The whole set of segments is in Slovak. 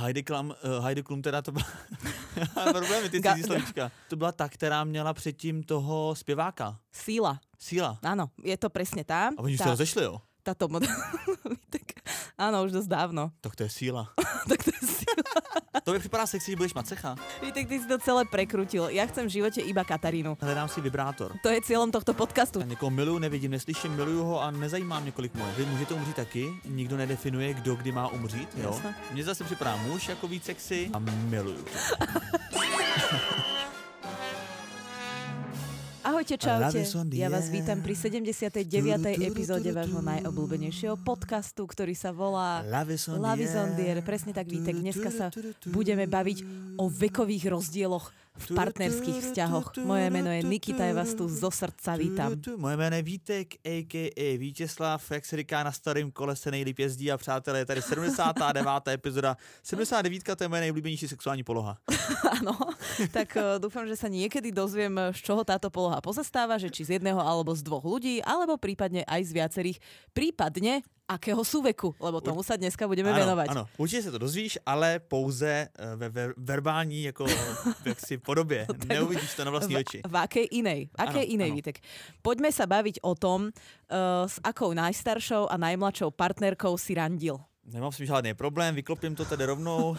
Heidi Klum, uh, Heidi Klum teda to byla... Problémy, ty cizí slovíčka. To byla ta, která měla předtím toho zpěváka. Síla. Síla. Áno, je to presne tá. A oni už tá, se rozešli, jo? táto mod... tak, áno, už dosť dávno. Tak to je síla. tak to je síla. To mi připadá sexy, že budeš macecha. Vítek, ty si to celé prekrutil. Ja chcem v živote iba Katarínu. Hledám si vibrátor. To je cieľom tohto podcastu. A někoho miluju, nevidím, neslyším, miluju ho a nezajímá mě, kolik moje. Vy můžete umřít taky, nikdo nedefinuje, kdo kdy má umřít, jo. Jasné. Mně zase připadá muž jako víc sexy a miluju. Ahojte, čaute. Ja vás vítam pri 79. epizóde vášho najobľúbenejšieho podcastu, ktorý sa volá Love is on Love is the on the air. air. Presne tak, Vítek. Dneska sa budeme baviť o vekových rozdieloch v partnerských vzťahoch. Moje meno je Nikita, ja vás tu zo srdca vítam. Moje jméno je Vítek, a.k.a. Vítězslav, jak se říká na starém kole se nejlíp jezdí a přátelé, je tady 79. epizoda. 79. to je moje nejoblíbenější sexuální poloha. Áno, tak eh, dúfam, že sa niekedy dozviem, z čoho táto poloha pozastáva, že či z jedného alebo z dvoch ľudí, alebo prípadne aj z viacerých, prípadne akého sú veku, lebo tomu sa dneska budeme ano, venovať. ano, určitě se to dozvíš, ale pouze eh, ve ver- verbální jako jaksi podobě. Neuvidíš to na vlastní v, oči. v akej inej, v akej Áno, inej. Vítek. Poďme sa baviť o tom, uh, s akou najstaršou a najmladšou partnerkou si randil. Nemám s tím žádný problém, vyklopím to tady rovnou. Uh,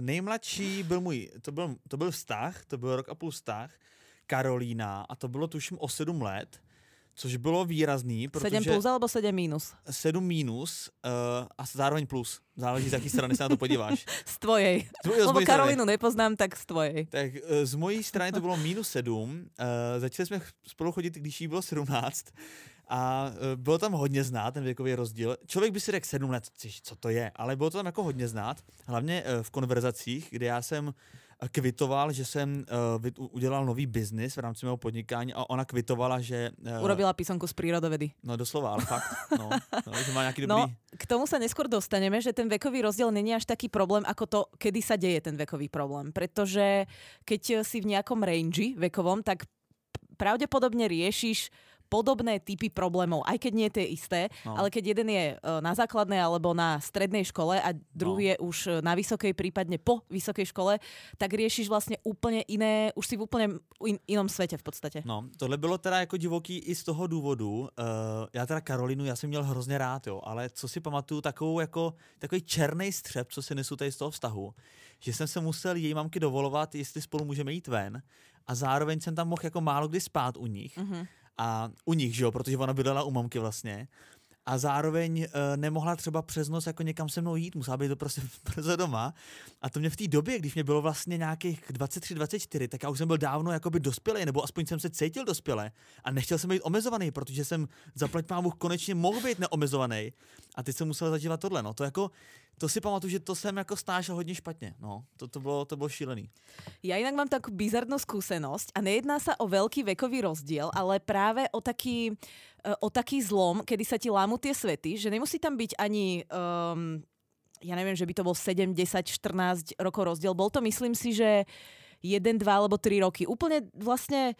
nejmladší byl můj, to byl, to byl vztah, to byl rok a půl vztah, Karolína a to bylo tuším o sedm let, což bylo výrazný, protože 7 plus alebo 7 minus? 7 minus uh, a zároveň plus. Záleží, z jaký strany se na to podíváš. Z tvojej. Z Lebo strany. Karolínu nepoznám, tak z tvojej. Tak eh, z mojí strany to bylo minus 7. Uh, začali jsme spolu chodit, když jí bylo 17. A uh, bylo tam hodně znát ten věkový rozdíl. Člověk by si řekl 7 let, co to je, ale bylo to tam jako hodně znát. Hlavně uh, v konverzacích, kde já jsem eh, kvitoval, že jsem uh, udělal nový biznis v rámci mého podnikání a ona kvitovala, že... Uh, Urobila písomku z prírodovedy. No doslova, ale fakt. No, no, že má nějaký dobrý... No, k tomu sa neskôr dostaneme, že ten vekový rozdiel není až taký problém, ako to, kedy sa deje ten vekový problém. Pretože keď si v nejakom range vekovom, tak pravdepodobne riešiš podobné typy problémov, aj keď nie tie isté, No. ale keď jeden je e, na základnej alebo na strednej škole a druhý je už e, na vysokej, prípadne po vysokej škole, tak riešiš vlastne úplne iné, už si v úplne in, inom svete v podstate. No, tohle bylo teda jako divoký i z toho důvodu. Uh, já teda Karolinu, já jsem měl hrozně rád, jo, ale co si pamatuju, takovou jako, takový černý střep, co si nesu tady z toho vztahu, že jsem se musel její mamky dovolovat, jestli spolu můžeme jít ven a zároveň jsem tam mohl jako málo kdy spát u nich. Mhm. A u nich, že jo, protože ona bydlela u mamky vlastně. A zároveň uh, nemohla třeba přes noc jako někam se mnou jít, musela být to prostě brzo doma. A to mě v té době, když mě bylo vlastně nějakých 23-24, tak já už jsem byl dávno jakoby dospělý, nebo aspoň jsem se cítil dospěle. A nechtěl jsem být omezovaný, protože jsem zaplať pámu konečně mohl být neomezovaný. A teď jsem musel zažívat tohle. No. To, jako, to si pamatuju, že to jsem jako snášel hodně špatně. No. To, to, bylo, to bylo šílený. Ja inak mám takú bizarnú skúsenosť a nejedná sa o veľký vekový rozdiel, ale práve o taký, e, o taký zlom, kedy sa ti lámu tie svety, že nemusí tam byť ani... Um, ja neviem, že by to bol 7, 10, 14 rokov rozdiel. Bol to, myslím si, že 1, 2 alebo 3 roky. Úplne vlastne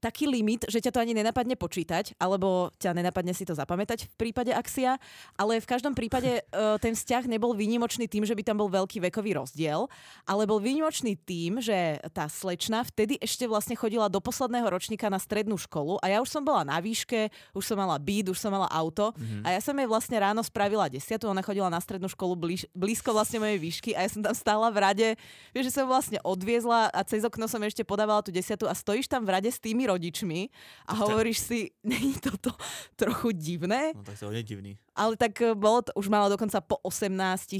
taký limit, že ťa to ani nenapadne počítať, alebo ťa nenapadne si to zapamätať v prípade Axia, ale v každom prípade uh, ten vzťah nebol výnimočný tým, že by tam bol veľký vekový rozdiel, ale bol výnimočný tým, že tá slečna vtedy ešte vlastne chodila do posledného ročníka na strednú školu a ja už som bola na výške, už som mala byt, už som mala auto mm-hmm. a ja som jej vlastne ráno spravila desiatu, ona chodila na strednú školu blíž, blízko vlastne mojej výšky a ja som tam stála v rade, vieš, že som vlastne odviezla a cez okno som ešte podávala tú desiatu a stojíš tam v rade s tými rodičmi a hovoríš si, není toto trochu divné? No tak to je divný. Ale tak eh, bolo to, už mala dokonca po 18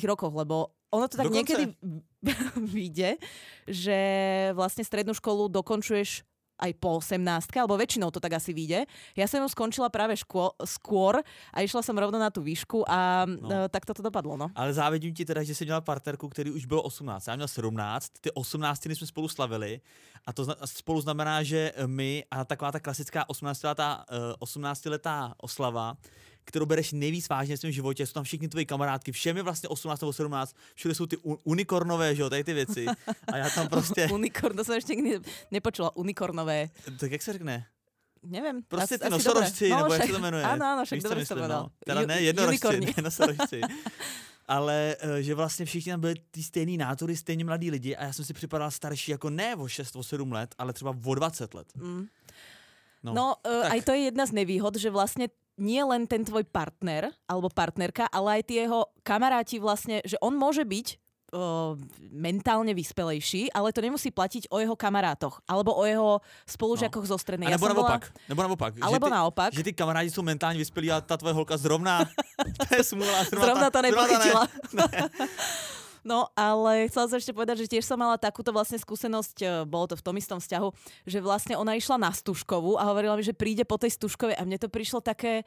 rokoch, lebo ono to tak Dokonce? niekedy vyjde, že vlastne strednú školu dokončuješ aj po 18, alebo väčšinou to tak asi vyjde. Ja som ju skončila práve škô, skôr a išla som rovno na tú výšku a no. No. tak toto dopadlo, no. Ale závidím ti teda, že jsi měla partnerku, který už bylo 18. Já měl 17, ty 18 jsme spolu slavili a to zna- spolu znamená, že my a taková ta klasická 18-letá, eh, 18-letá oslava, kterou bereš nejvíc vážně v svém životě, jsou tam všichni tvoji kamarádky, všem je vlastně 18 nebo 17, všude jsou ty unikornové, že jo, tady ty věci. A já tam prostě, Unikorn, to som ešte nikdy nepočula. Unikornové. tak jak se řekne? Neviem. Asi- ty asi nosorožci, dobre. nebo jak však- se to jmenuje? Áno, áno, však Víš, dobre myslím, no? Teda ne jednorožci, unikorni. ne nosorožci. ale uh, že vlastně všichni tam byli ty stejný nátory, stejně mladí lidi a já jsem si připadal starší jako ne o 6, o 7 let, ale třeba o 20 let. Mm. No, No, uh, tak. aj to je jedna z nevýhod, že vlastne nie len ten tvoj partner alebo partnerka, ale aj tie jeho kamaráti vlastne, že on môže byť uh, mentálne vyspelejší, ale to nemusí platiť o jeho kamarátoch alebo o jeho spolužiakoch zo a strednej. nebo som bola- naopak, nebo naopak. Alebo že ty, naopak. Že ty kamarádi jsou mentálně vyspělí a ta tvoje holka zrovna, to je smůla, zrovna, Zrovna to ta- zrovna nepochytila. Ne. No, ale chcela som ešte povedať, že tiež som mala takúto vlastne skúsenosť, e, bolo to v tom istom vzťahu, že vlastne ona išla na Stužkovú a hovorila mi, že príde po tej Stužkovej a mne to prišlo také,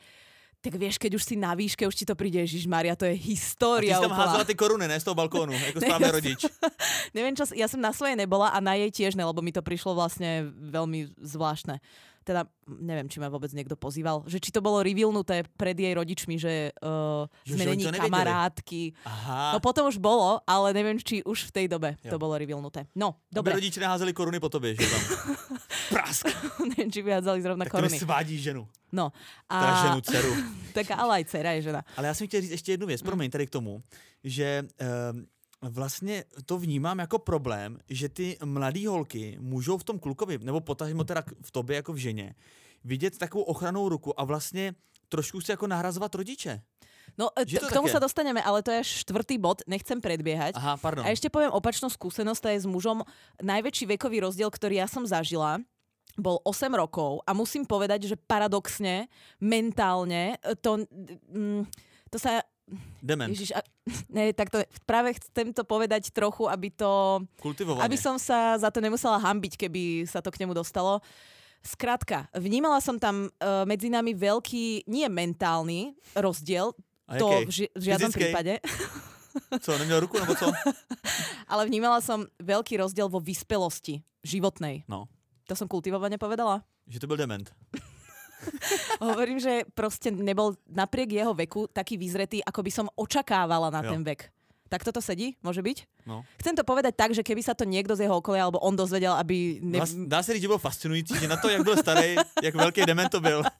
tak vieš, keď už si na výške, už ti to príde, Ježiš Maria, to je A ty história jsi tam házela ty koruny, ne z toho balkónu, jako Ne, správný ja som- rodič. Neviem, čo, ja som na svojej nebola a na jej tiež ne, lebo mi to prišlo vlastne veľmi zvláštne. Teda neviem, či ma vôbec niekto pozýval. Že či to bolo revealnuté pred jej rodičmi, že uh, Že- sme není kamarátky. Aha. No potom už bolo, ale neviem, či už v tej dobe Jo. to bolo revealnuté. No, Aby dobre. rodiče neházeli koruny po tobě, že tam. Prask. neviem, či vyhádzali zrovna Tak koruny. svádí ženu. No, Teda a, ženu, dceru. tak ale aj dcera je žena. Ale já jsem chtěl říct ještě jednu věc, promiň tady k tomu, že um, vlastně to vnímám jako problém, že ty mladé holky můžou v tom klukovi, nebo potažmo teda v tobě jako v ženě, vidět takovou ochranou ruku a vlastně trošku si jako nahrazovat rodiče. No, e, Že to k tomu také? sa dostaneme, ale to je až štvrtý bod, nechcem predbiehať. Aha, pardon. A ešte poviem opačnú skúsenosť, to je s mužom. Najväčší vekový rozdiel, ktorý ja som zažila, bol 8 rokov a musím povedať, že paradoxne, mentálne, to, mm, to sa... Dement. Ježiš, a, ne, tak to, práve chcem to povedať trochu, aby to... Kultivovaně. Aby som sa za to nemusela hambiť, keby sa to k nemu dostalo. Skrátka, vnímala som tam uh, medzi nami veľký, nie mentálny rozdiel, A to v, ži- v žiadnom Fyzický? prípade, Co, neměl ruku nebo co? ale vnímala som veľký rozdiel vo vyspelosti životnej. No, To som kultivovane povedala? že to byl dement. Hovorím, že proste nebol napriek jeho veku taký vyzretý, ako by som očakávala na Jo. ten vek. Tak toto sedí? Môže byť? No. Chcem to povedať tak, že keby sa to niekto z jeho okolia alebo on dozvedel, aby... Ne... Vlast, dá se říct, že byl fascinující, že na to, jak byl starý, jak velký dement to byl.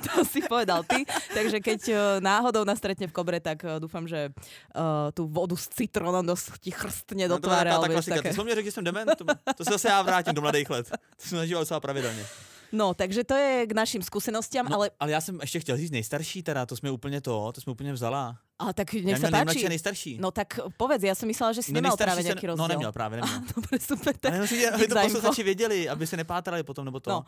To si povedal ty. Takže keď uh, náhodou nás stretne v kobre, tak uh, dúfam, že uh, tú vodu s citrónom dosť ti chrstne do No, to tváre. taková ta alebo vieš, klasika. také. Ty jsi mě řekl, že jsem dement, to, to se zase já vrátím do mladých let. To jsem zažíval docela pravidelně. No, takže to je k našim skúsenostiam, No, ale, ale já jsem ještě chtěl říct nejstarší teda, to jsme úplně to, to jsme úplně vzala. ale tak nech sa měl nejmladší a páči. nejstarší. No tak povedz, ja som myslela, že si nemal nejstarší práve nejaký No rozdiel. neměl právě, neměl. Dobre, super. Tak... Ale si, aby to posluchači věděli, aby se nepátrali potom, nebo to. No.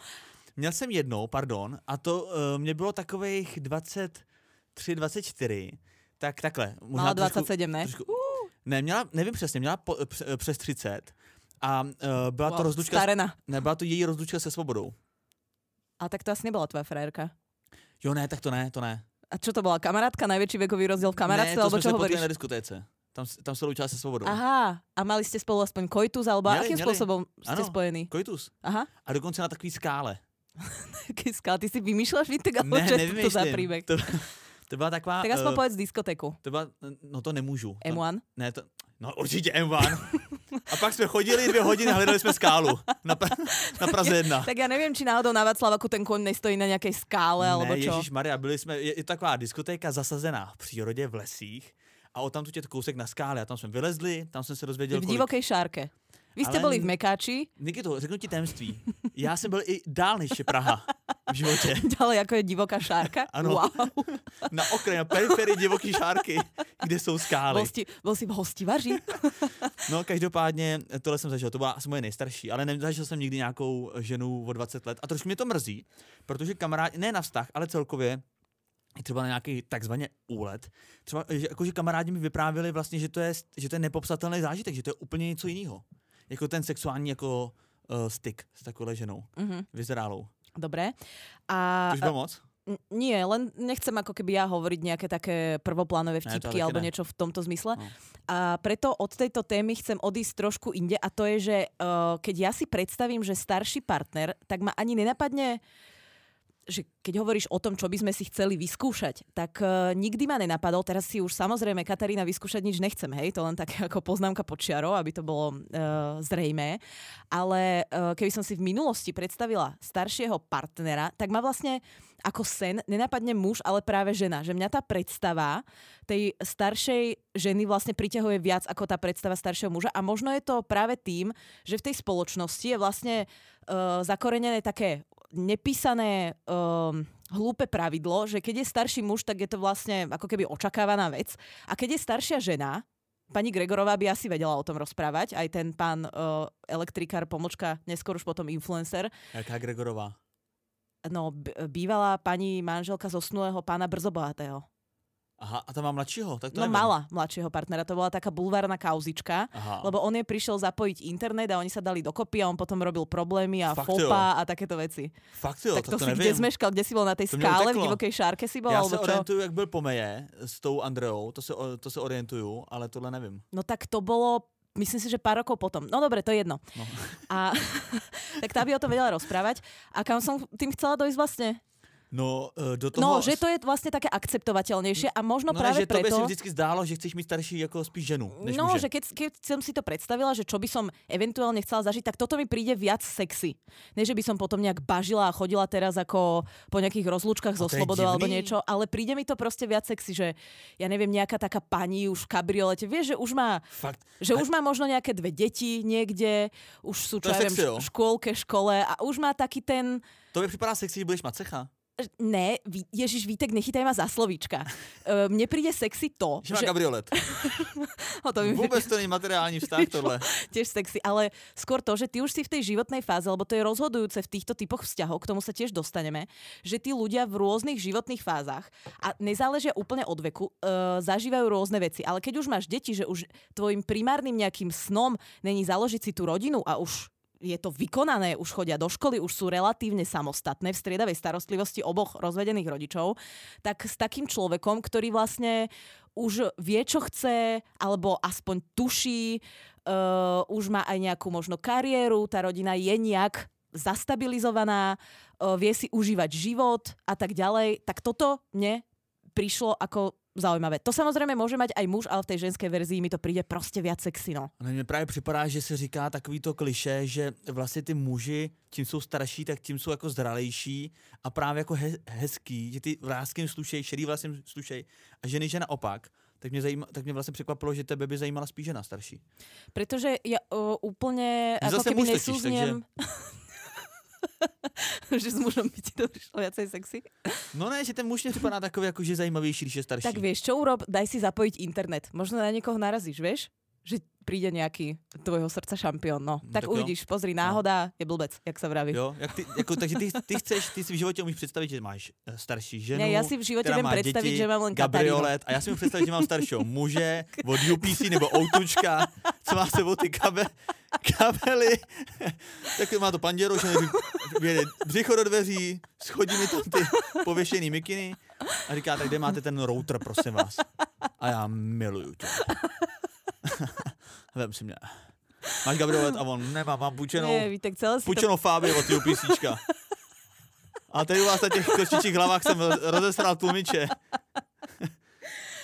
Měl jsem jednou, pardon, a to uh, mě bylo takových 23, 24, tak takhle. možná Mala trošku- 27, ne? Trošku, ne, měla, nevím přesně, měla po, pře- přes 30 a uh, byla to Wow, rozlučka, Starena. ne, byla to její rozlučka se svobodou. A tak to asi nebola tvoja frajerka. Jo, ne, tak to ne, to ne. A čo to bola? Kamarátka? Najväčší vekový rozdiel v ne, kamarátstve? to Alebo čo hovoríš? na diskotéce. Tam, tam se loučila se svobodou. Aha, a mali ste spolu aspoň koitus, alebo Mieli, akým mieli. spôsobom ste Áno. spojení? Koitus. Aha, A dokonce na takový skále. Kiska, ty si vymýšľaš Vitek, alebo Ne, čo je to za príbeh? To, to byla taková... Tak aspoň eh, povedz diskotéku. to byla, no to nemůžu. To, M1? Ne, to, no určitě M1. A pak jsme chodili dvě hodiny a hledali jsme skálu na, pra, na Praze 1. Tak ja neviem, či náhodou na Václavaku ten koň nestojí na nejakej skále, alebo ne, čo. Ježíš Maria, byli jsme, je, je taková diskotéka zasazená v přírodě, v lesích a o tam tu je kousek na skále a tam jsme vylezli, tam jsem se dozvěděl, V kolik... divokej šárke. Vy ste Ale- boli v Mekáči, Nikito, řeknu ti tajemství. Já jsem byl i dál než je Praha v životě. ďalej ako je divoká šárka. Ano. Wow. Na okraji, na periferii divoký šárky, kde jsou skály. Bol, si, bol si v hostivaři? No, každopádně tohle jsem zažil, to byla asi moje nejstarší, ale nezažil jsem nikdy nějakou ženu o 20 let a trošku mě to mrzí, protože kamarádi, ne na vztah, ale celkově, třeba na nějaký takzvaně úlet. Třeba, že, jakože kamarádi mi vyprávěli vlastně, že to, je, že to je nepopsatelný zážitek, že to je úplně něco jiného. Jako ten sexuální jako uh, styk s takovou ženou, Mhm, vyzrálou. Dobre. A, To už bylo moc? N- Nie, len nechcem ako keby ja hovoriť nejaké také prvoplánové Ne, vtipky taky alebo ne. niečo v tomto zmysle. No. A preto od tejto témy chcem odísť trošku inde a to je, že uh, keď ja si predstavím, že starší partner, tak ma ani nenapadne že keď hovoríš o tom, čo by sme si chceli vyskúšať, tak uh, nikdy ma nenapadol, teraz si už samozrejme Katarína vyskúšať nič nechcem, hej, to len také ako poznámka počiarov, aby to bolo uh, zrejmé, ale uh, keby som si v minulosti predstavila staršieho partnera, tak ma vlastne ako sen nenapadne muž, ale práve žena. Že mňa tá predstava tej staršej ženy vlastne priťahuje viac ako tá predstava staršieho muža. A možno je to práve tým, že v tej spoločnosti je vlastne uh, zakorenené také nepísané um, hlúpe pravidlo, že keď je starší muž, tak je to vlastne ako keby očakávaná vec. A keď je staršia žena, pani Gregorová by asi vedela o tom rozprávať, aj ten pán uh, elektrikár, pomočka, neskôr už potom influencer. Jaká Gregorová? No, b- bývalá pani manželka zosnulého pána Brzobohatého. Aha, a tam má mladšího? Tak to no neviem. mala mladšieho partnera, to bola taká bulvárna kauzička, Aha. lebo on je prišiel zapojiť internet a oni sa dali dokopy a on potom robil problémy a Fakt fopa a takéto veci. Fakt jo, tak to, to si nevím. kde zmeškal, kde si bol na tej To skále, v divokej šárke si bol, Já alebo čo? orientuju, jak byl Pomeje s tou Andreou, to se, o- to se orientuju, ale tohle nevím. No tak to bolo myslím si, že pár rokov potom. No dobre, to je jedno. No. A tak tá by o tom vedela rozprávať. A kam som tým chcela dojsť vlastne? No, e, do toho... No, že to je vlastne také akceptovateľnejšie a možno no práve že preto... si vždycky zdálo, že chceš mít starší jako spíš ženu, než No, muže. že keď, keď som si to predstavila, že čo by som eventuálne chcela zažiť, tak toto mi príde viac sexy. Ne, že by som potom nejak bažila a chodila teraz ako po nejakých rozlúčkach to je slobodou alebo niečo, ale príde mi to proste viac sexy, že ja neviem, nejaká taká pani už v kabriolete, vieš, že už má Fakt. že A- už má možno nejaké dve deti niekde, už sú, čo To v škôlke, škole a už má taký ten... To mi připadá sexy, že budeš macecha. Ne, Ježiš, Vítek, nechytaj ma za slovíčka. E, Mne príde sexy to, Že že... kabriolet. O, to mi Vůbec to není materiální vztah tohle. tiež sexy, ale skôr to, že ty už si v tej životnej fáze, lebo to je rozhodujúce v týchto typoch vzťahov, k tomu sa tiež dostaneme, že tí ľudia v rôznych životných fázach a nezáležia úplne od veku, uh, zažívajú rôzne veci. Ale keď už máš deti, že už tvojim primárnym nejakým snom není založiť si tú rodinu a už je to vykonané, už chodia do školy, už sú relatívne samostatné v striedavej starostlivosti oboch rozvedených rodičov, tak s takým človekom, ktorý vlastne už vie, čo chce, alebo aspoň tuší, uh, už má aj nejakú možno kariéru, tá rodina je nejak zastabilizovaná, uh, vie si užívať život a tak ďalej, tak toto mne prišlo ako zaujímavé. To samozrejme môže mať aj muž, ale v tej ženskej verzii mi to príde proste viac sexy, no. Ale mně právě připadá, že se říká takový to kliše, že vlastně ty muži, čím jsou starší, tak tím jsou jako zralejší a právě jako he- hezký, že ty vrázkým slušej, šedý vlastně slušej a ženy, že naopak. Tak mě, zajíma, tak mě vlastně překvapilo, že tebe by zajímala spíš žena starší. Pretože ja uh, ako zase muž totiž, nesúzniem... že s mužom by ti to prišlo viacej sexy? No ne, že ten muž mě připadá takový, jako, že je zajímavější, když je starší. Tak vieš, čo urob? Daj si zapojiť internet. Možno na niekoho narazíš, vieš? Že príde nejaký tvojho srdca šampión, no. Mm, Tak, tak jo. uvidíš, pozri, náhoda je blbec, jak sa vraví. Jo, jak ty, jako, takže ty, ty chceš, ty si v životě umíš představit, že máš eh, starší ženu, Ne, ja si v která viem predstaviť, děti, že mám len Katarínu. Gabriolet a já si můžu představit, že mám staršího muže od UPC nebo Outučka, co má sebou ty kabe, kabely, tak má to panděro, že vyjede břicho do dveří, schodí mi tam ty pověšený mikiny a říká, tak kde máte ten router, prosím vás. A já miluju tě. Vem si mě. Máš Gabriolet a on nemá, mám půjčenou. Nie, Vítek, celé si to... Fábio od UPCčka. A tady u vás na těch kostičích hlavách jsem rozesral tlumiče.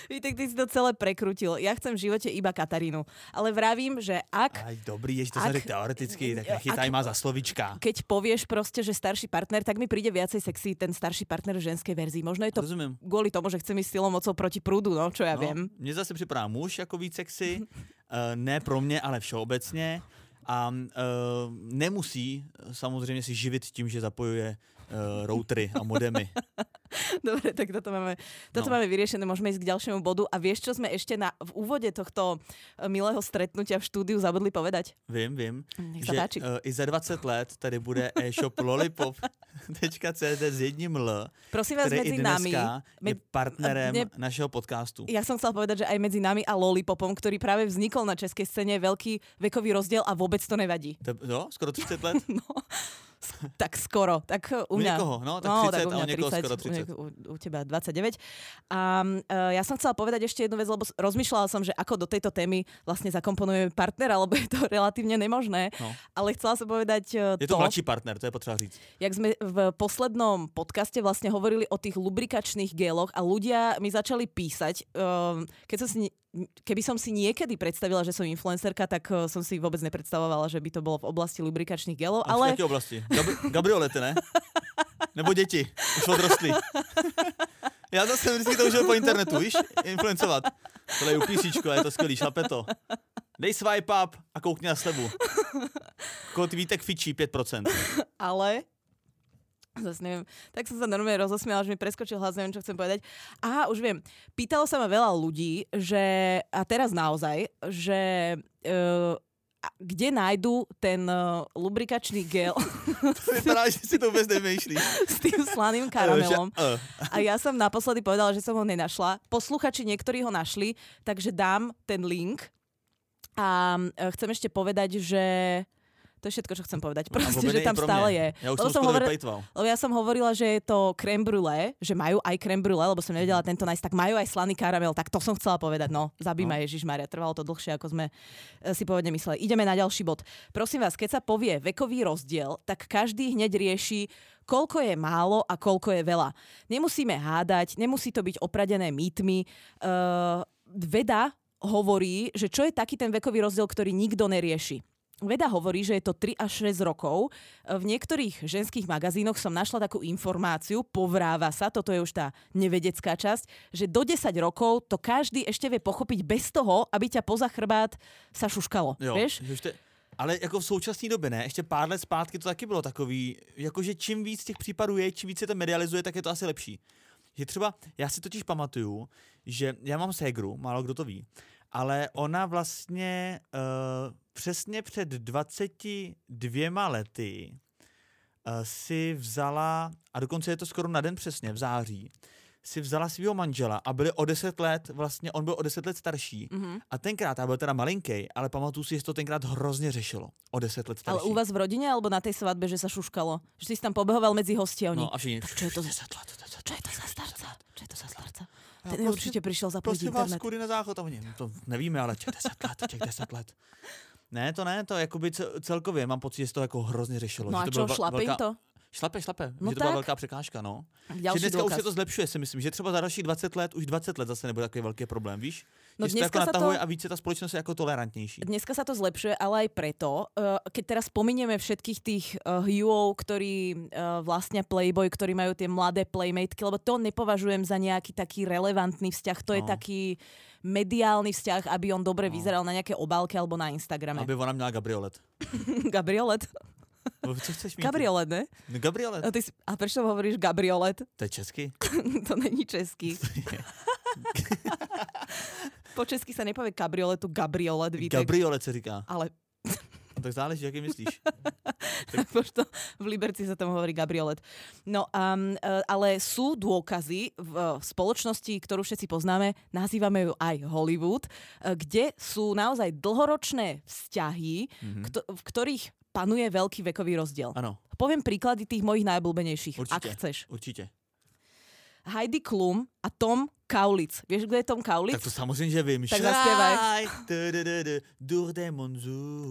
Vítek, ty si to celé prekrutil. Ja chcem v živote iba Katarínu. Ale vravím, že ak Aj dobrý, ještě to Ak- teoreticky, tak nechytaj ak- má za slovička. keď povieš proste, že starší partner, tak mi príde viacej sexy ten starší partner v ženskej verzii. Možno je to Rozumím. kvôli tomu, že chcem ísť silou mocou proti prúdu, no, čo ja No, viem. Mně zase připadá muž jako víc sexy, eh, ne pro mě, ale všeobecně. A uh, nemusí eh, samozřejmě si živit tím, že zapojuje uh, routery a modemy. Dobre, tak toto máme, toto No. máme vyriešené, môžeme ísť k ďalšiemu bodu. A vieš, čo sme ešte na, v úvode tohto e, milého stretnutia v štúdiu zabudli povedať? Vím, vím, Nech sa že uh, i za 20 let tady bude e-shop lollipop.cz s jedním L, Prosím vás, medzi nami, dneska je med- partnerem ne- našeho podcastu. ja som chcela povedať, že aj medzi nami a Lollipopom, ktorý práve vznikol na českej scéne, je veľký vekový rozdiel a vôbec to nevadí. To, jo, skoro 30 let? No, tak skoro. Tak uh, U u mňa... niekoho, no, tak no, 30 tak u u mňa niekoho 30, skoro U, 30. niek- u, u teba 29. A uh, ja som chcela povedať ešte jednu vec, lebo rozmýšľala som, že ako do tejto témy vlastne zakomponujeme partnera, lebo je to relatívne nemožné. No. Ale chcela som povedať uh, Je to mladší partner, to je potřeba říct. jak sme v poslednom podcaste vlastne hovorili o tých lubrikačných geloch a ľudia mi začali písať, um, keď som si, keby som si niekedy predstavila, že som influencerka, tak uh, som si vôbec nepredstavovala, že by to bolo v oblasti lubrikačných gelov, v ale jaké oblasti? Gab- Gabriolety, ne? Nebo děti, už odrostly. Já zase vždycky to užil po internetu, víš, influencovat. Tohle je upísíčko, je to skvělý, šlape to. Dej swipe up a koukni na slevu. Kód Vítek fičí 5%. ale zase neviem, tak som sa normálne rozosmiala, že mi preskočil hlas, neviem, čo chcem povedať. Aha, už viem. Pýtalo sa ma veľa ľudí, že, a teraz naozaj, že uh, kde nájdu ten uh, lubrikačný gel vypadá, že si to vůbec nevymýšlíš. s tým slaným karamelom. A ja som naposledy povedala, že som ho nenašla. Posluchači niektorí ho našli, takže dám ten link. A e, chcem ešte povedať, že to je všetko, čo chcem povedať. Proste, vôbec že tam stále je. Ja už Lebo som som hovorila-. Lebo ja som hovorila, že je to creme brulee, že majú aj creme brulee, lebo som nevedela tento nájsť, tak majú aj slaný karamel, tak to som chcela povedať. No, zabí No. ma Ježiš Maria, trvalo to dlhšie, ako sme e, si pôvodne mysleli. Ideme na ďalší bod. Prosím vás, keď sa povie vekový rozdiel, tak každý hneď rieši, koľko je málo a koľko je veľa. Nemusíme hádať, nemusí to byť opradené mýtmi. Uh, veda hovorí, že čo je taký ten vekový rozdiel, ktorý nikto nerieši. Veda hovorí, že je to 3 až 6 rokov. V niektorých ženských magazínoch som našla takú informáciu, povráva sa, toto je už tá nevedecká časť, že do 10 rokov to každý ešte vie pochopiť bez toho, aby ťa poza chrbát sa šuškalo. Jo, Vieš? že už te, ale jako v současné době ne, ještě pár let zpátky to taky bylo takový, jakože čím víc těch případů je, čím víc se to medializuje, tak je to asi lepší. Že třeba, já si totiž pamatuju, že já mám ségru, málo kdo to ví, ale ona vlastně uh, přesně před 22 lety uh, si vzala, a dokonce je to skoro na den přesně, v září, si vzala svého manžela a byli o 10 let, vlastně on byl o 10 let starší. Mhm. A tenkrát, já byl teda malinký, ale pamatuju si, že se to tenkrát hrozně řešilo. O 10 let starší. Ale u vás v rodine alebo na tej svadbe, že sa šuškalo? Že si tam pobehoval medzi hosti a oni. No a všichni. Tak čo je to za- 10 let, 10 let, Čo je to za starca? Čo je to za starca? Ten prostě- určite prišiel zapojiť Prosím vás, kudy na záchod a oni, no to nevíme, ale těch 10 let, těch 10 let. Ne, to ne, to jakoby ce- celkově mám pocit, že se to jako hrozně řešilo. No a to čo, byla šlape velká- to? Šlape, šlape, No že to byla tak. velká překážka, no. že dneska už dôkaz. se to zlepšuje, si myslím, že třeba za dalších 20 let, už 20 let zase nebude takový velký problém, víš? No že se to dneska sa to- a více ta společnost je jako tolerantnější. Dneska sa to zlepšuje, ale aj preto, uh, keď teraz spominieme všetkých tých uh, Hughov, ktorí vlastne Playboy, ktorí majú tie mladé playmateky, lebo to nepovažujem za nejaký taký relevantný vzťah, to je No. taký mediálny vzťah, aby on dobre No. vyzeral na nejaké obálke alebo na Instagrame. Aby ona měla gabriolet. Gabriolet? No, Co chceš mít? Gabriolet, ne? No, gabriolet. A, ty, si- a prečo hovoríš Gabriolet? To je česky? to není český. Po česky sa nepovie kabrioletu Gabriolet, Vítek. Gabriolet se říká. ale No, tak záleží, jaký myslíš. Možno v Liberci sa tomu hovorí Gabriolet. No, um, e, ale sú dôkazy v e, spoločnosti, ktorú všetci poznáme, nazývame ju aj Hollywood, e, kde sú naozaj dlhoročné vzťahy, Mhm. kto- v ktorých panuje veľký vekový rozdiel. Ano, Poviem príklady tých mojich najobľúbenejších, ak Určite. chceš. určitě. Heidi Klum a Tom Kaulitz. Vieš, kto je Tom Kaulitz? Tak to samozřejmě, že vím. Tak zaspievaj.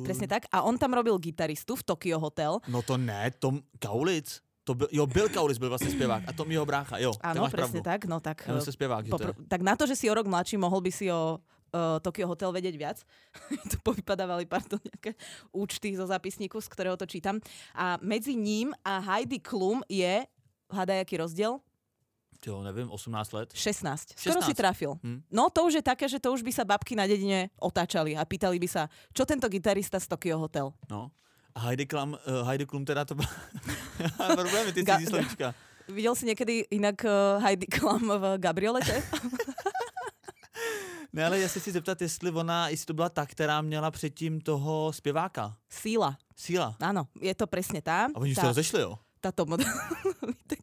Presne tak. A on tam robil gitaristu v Tokyo Hotel. No to ne, Tom Kaulic. To byl, jo, byl Kaulic, byl vlastně zpěvák. A Tom jeho brácha, jo. Áno, presne pravdu. tak. No tak, že to je. Popr- tak na to, že si o rok mladší, mohol by si o uh, Tokyo Hotel vedieť viac. tu povypadávali, pardon, nejaké účty zo zápisníku, z ktorého to čítam. A medzi ním a Heidi Klum je, hádaj, aký rozdiel? Jo, nevím, 18 let. 16. Skoro 16. si trafil. Hm. No to už je také, že to už by sa babky na dedine otáčali a pýtali by sa, čo tento gitarista z Tokyo Hotel. No. A Heidi Klum, uh, Heidi Klum teda to. Problémy, ty Ga- cizí slovíčka. Videl si niekedy inak uh, Heidi Klum v Gabriolete? Ne, ale já se chci zeptat, jestli ona, jestli to byla ta, která měla předtím toho zpěváka. Síla. Síla. Áno, je to presne tá. A oni už tá, rozešli, jo? Táto mod- tak,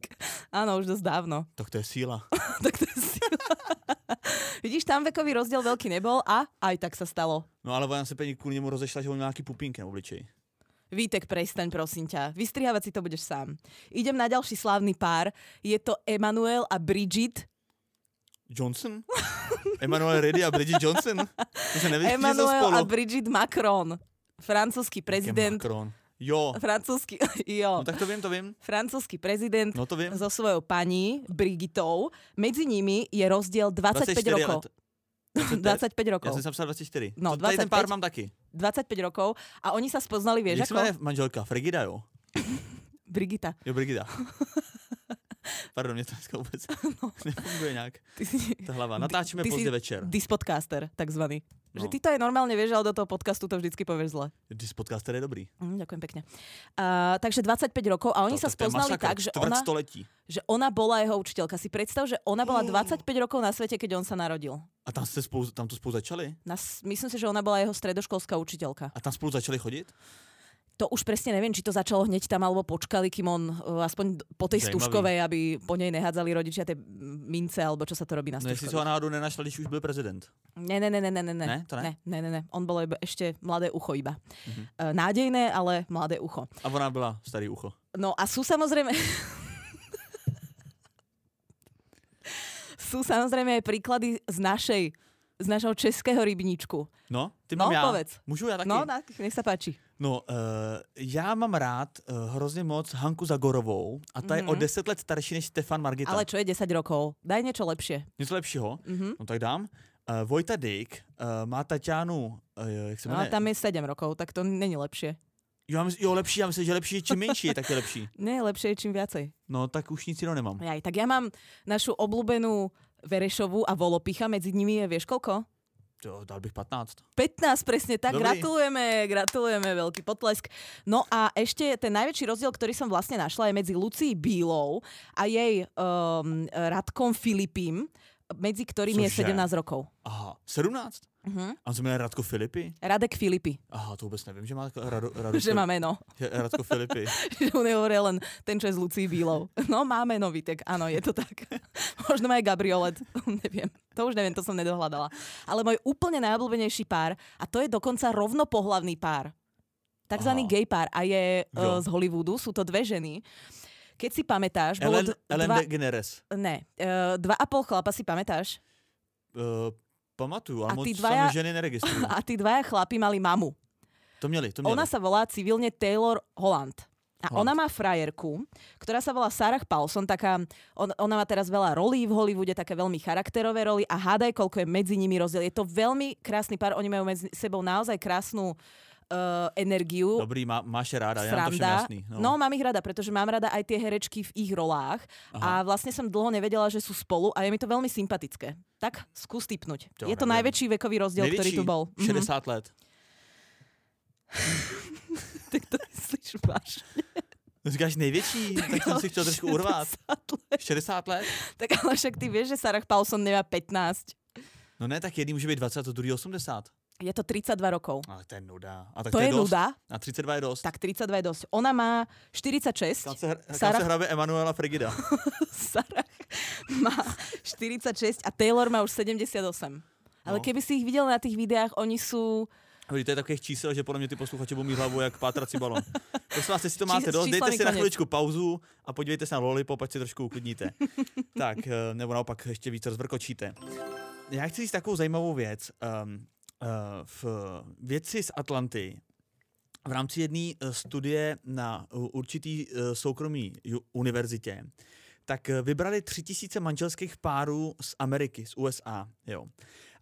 áno, už dosť dávno. Tak to je síla. tak to je síla. Vidíš, tam vekový rozdiel veľký nebol a aj tak sa stalo. No ale ona se paní kvůli němu rozešla, že on měl nějaký pupínky na obličeji. Vítek, prestaň, prosím ťa. Vystrihávať si to budeš sám. Idem na ďalší slávny pár. Je to Emanuel a Bridget. Johnson? Emanuel Reddy a Bridget Johnson? To sa Emanuel a Bridget Macron. Francúzsky prezident. Macron. Jo. Francúzsky, jo. No tak to viem, to viem. Francúzsky prezident No to viem. so svojou pani Brigitou. Medzi nimi je rozdiel 25 rokov. let. 25? 25 Ja rokov. som sa psal 24. No, To Tady ten 25. pár mám taky. 25 rokov a oni sa spoznali, vieš Jak ako? jmenuje manželka? Frigida, jo? Brigita. Jo, Brigida. Pardon, mě to dneska vůbec nefunguje nějak. Ty si Ta hlava. Si pozdě večer. dispodcaster, takzvaný. No. Že ty to aj normálne vieš, ale do toho podcastu to vždycky povieš zle. Dis podcaster je dobrý. Mm, ďakujem pekne. Uh, takže 25 rokov a oni To- sa to spoznali tak, že ona, století. že ona bola jeho učiteľka. Si predstav, že ona bola 25 rokov na svete, keď on sa narodil. A tam, ste spolu, tam to spolu začali? Nas, myslím si, že ona bola jeho stredoškolská učiteľka. A tam spolu začali chodit? To už presne neviem, či to začalo hneď tam, alebo počkali, kým on uh, aspoň po tej Zajímavý. stužkovej, aby po nej nehádzali rodičia tie mince, alebo čo sa to robí na No jestli si ho stužkovej. náhodou nenašla, když už byl prezident. Ne, ne, ne, ne, ne, ne, Ne? To ne? ne, ne, ne, On bol ešte mladé ucho iba. Mhm. Uh, nádejné, ale mladé ucho. A ona byla starý ucho. No a sú samozrejme... sú samozrejme aj príklady z našej, z našho českého rybníčku. No, ty No, mám já. povedz. Můžu já taky? No, tak, nech sa páči. No, uh, já mám rád uh, hrozně moc Hanku Zagorovou a ta je o Mhm. 10 let starší než Stefan Margita. Ale čo je 10 rokov? Daj niečo lepšie. Něco lepšího? Mhm. No tak dám. Uh, Vojta Dyk uh, má Tatianu, uh, jak se No, jmenuje? a tam je 7 rokov, tak to není lepšie. Jo, já mysl, jo, lepší, já myslím, že lepší je čím menší, je tak je lepší. Nie, lepšie je čím viacej. No, tak už nic jiného nemám. Aj, tak ja mám našu obľúbenú Verešovú a Volopicha, medzi nimi je, vieš koľko? Jo, dal bych 15. 15, presne tak. Dobrý. Gratulujeme, gratulujeme, veľký potlesk. No a ešte ten najväčší rozdiel, ktorý som vlastne našla, je medzi Lucí Bílou a jej um, Radkom Filipím, medzi ktorými je Cože? 17 rokov. Aha, 17? Uh-huh. A on se jmenuje Radko Filipy? Radek Filipy, Aha, to vůbec nevím, že má Rado, Rado že má. Že Radko Filipy. že on nehovorí len ten, čo je z Lucí Bílou. No, má meno Vitek, áno, je to tak. Možno má aj Gabriolet, neviem. To už neviem, to som nedohľadala. Ale môj úplne najobľúbenejší pár, a to je dokonca rovnopohlavný pár. Takzvaný Aha. gay pár a je uh, z Hollywoodu, sú to dve ženy. Keď si pamätáš, bolo Ellen, d- Ellen dva, DeGeneres. ne, uh, dva a pol chlapa si pamätáš? Uh, pamatuju, ale A moc dvaja... ženy neregistrujú. A tí dvaja chlapi mali mamu. To měli, to měli. Ona sa volá civilne Taylor Holland. A Holland. ona má frajerku, ktorá sa volá Sarah Paulson, taká, on, ona má teraz veľa rolí v Hollywoode, také veľmi charakterové roly a hádaj, koľko je medzi nimi rozdiel. Je to veľmi krásny pár, oni majú medzi sebou naozaj krásnu uh, energiu. Dobrý, má, máš ráda, já mám to Sranda. jasný. No. no, mám ich rada, pretože mám rada aj tie herečky v ich rolách Aha. a vlastne som dlho nevedela, že sú spolu a je mi to veľmi sympatické. Tak skús typnúť. To je to najväčší vekový rozdiel, ktorý tu bol. Mhm. 60 let. Tak to myslíš vážne. No Říkáš největší, tak jsem si chtěl trošku urvat. 60 let. 60 let? Tak ale však ty vieš, že Sarah Paulson nemá 15. No ne, tak jedný může být 20 a druhý 80. Je to 32 rokov. Ale to je nuda. A tak To je dost. nuda? A 32 je dost. Tak 32 je dosť. Ona má 46. Kam se, hr- kam Sarah- se hrabe Emanuela Frigida. Sarah má 46 a Taylor má už 78. Ale No. keby si ich videl na tých videách, oni sú... Vidíte, to je takových čísel, že podle mě ty posluchači budou mít hlavu jak pátrací balon. Prosím vás, jestli to máte dost, dejte si na konec. chviličku pauzu a podívejte se na Lollipop, ať si trošku uklidníte. tak, eh, nebo naopak ještě více rozvrkočíte. Já chci říct takovou zajímavou věc. Um, v vědci z Atlanty v rámci jedné eh, studie na určitý uh, soukromý univerzitě, tak eh, vybrali tři tisíce manželských párů z Ameriky, z USA. Jo.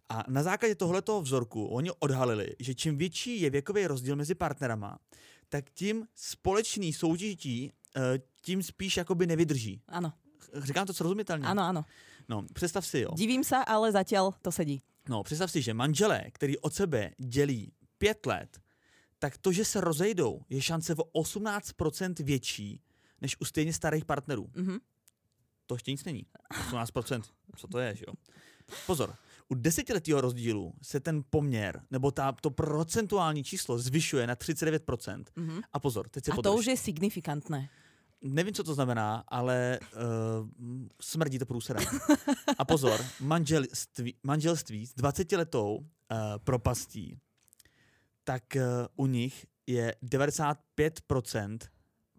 A na základě tohoto vzorku oni odhalili, že čím větší je věkový rozdíl mezi partnerama, tak tím společný soužití eh, tím spíš jakoby nevydrží. Áno, Říkám to srozumitelně? áno, áno. No, představ si, jo. Divím sa, ale zatiaľ to sedí. No, představ si, že manželé, který od sebe dělí pět let, tak to, že se rozejdou, je šance o 18% větší než u stejně starých partnerů. Mhm. To ještě nic není. 18%. Co to je, že jo? Pozor. U desetiletého rozdílu se ten poměr, nebo ta, to procentuální číslo zvyšuje na 39%. Mhm. A pozor, teď se A to podrž. už je signifikantné. Nevím, co to znamená, ale uh, smrdí to průserem. A pozor, manželství, manželství s 20-letou uh, propastí, tak uh, u nich je 95%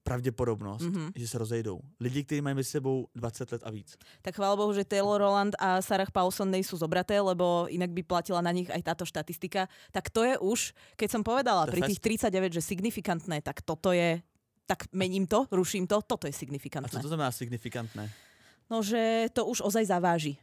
pravděpodobnost, mm-hmm. že se rozejdou. Lidi, kteří mají mezi sebou 20 let a víc. Tak chvála Bohu, že Taylor Roland a Sarah Paulson nejsú zobraté, lebo inak by platila na nich aj táto štatistika. Tak to je už, keď som povedala pri tých 39, že signifikantné, tak toto je tak mením to, ruším to, toto je signifikantné. A co to znamená signifikantné? No, že to už ozaj zaváži.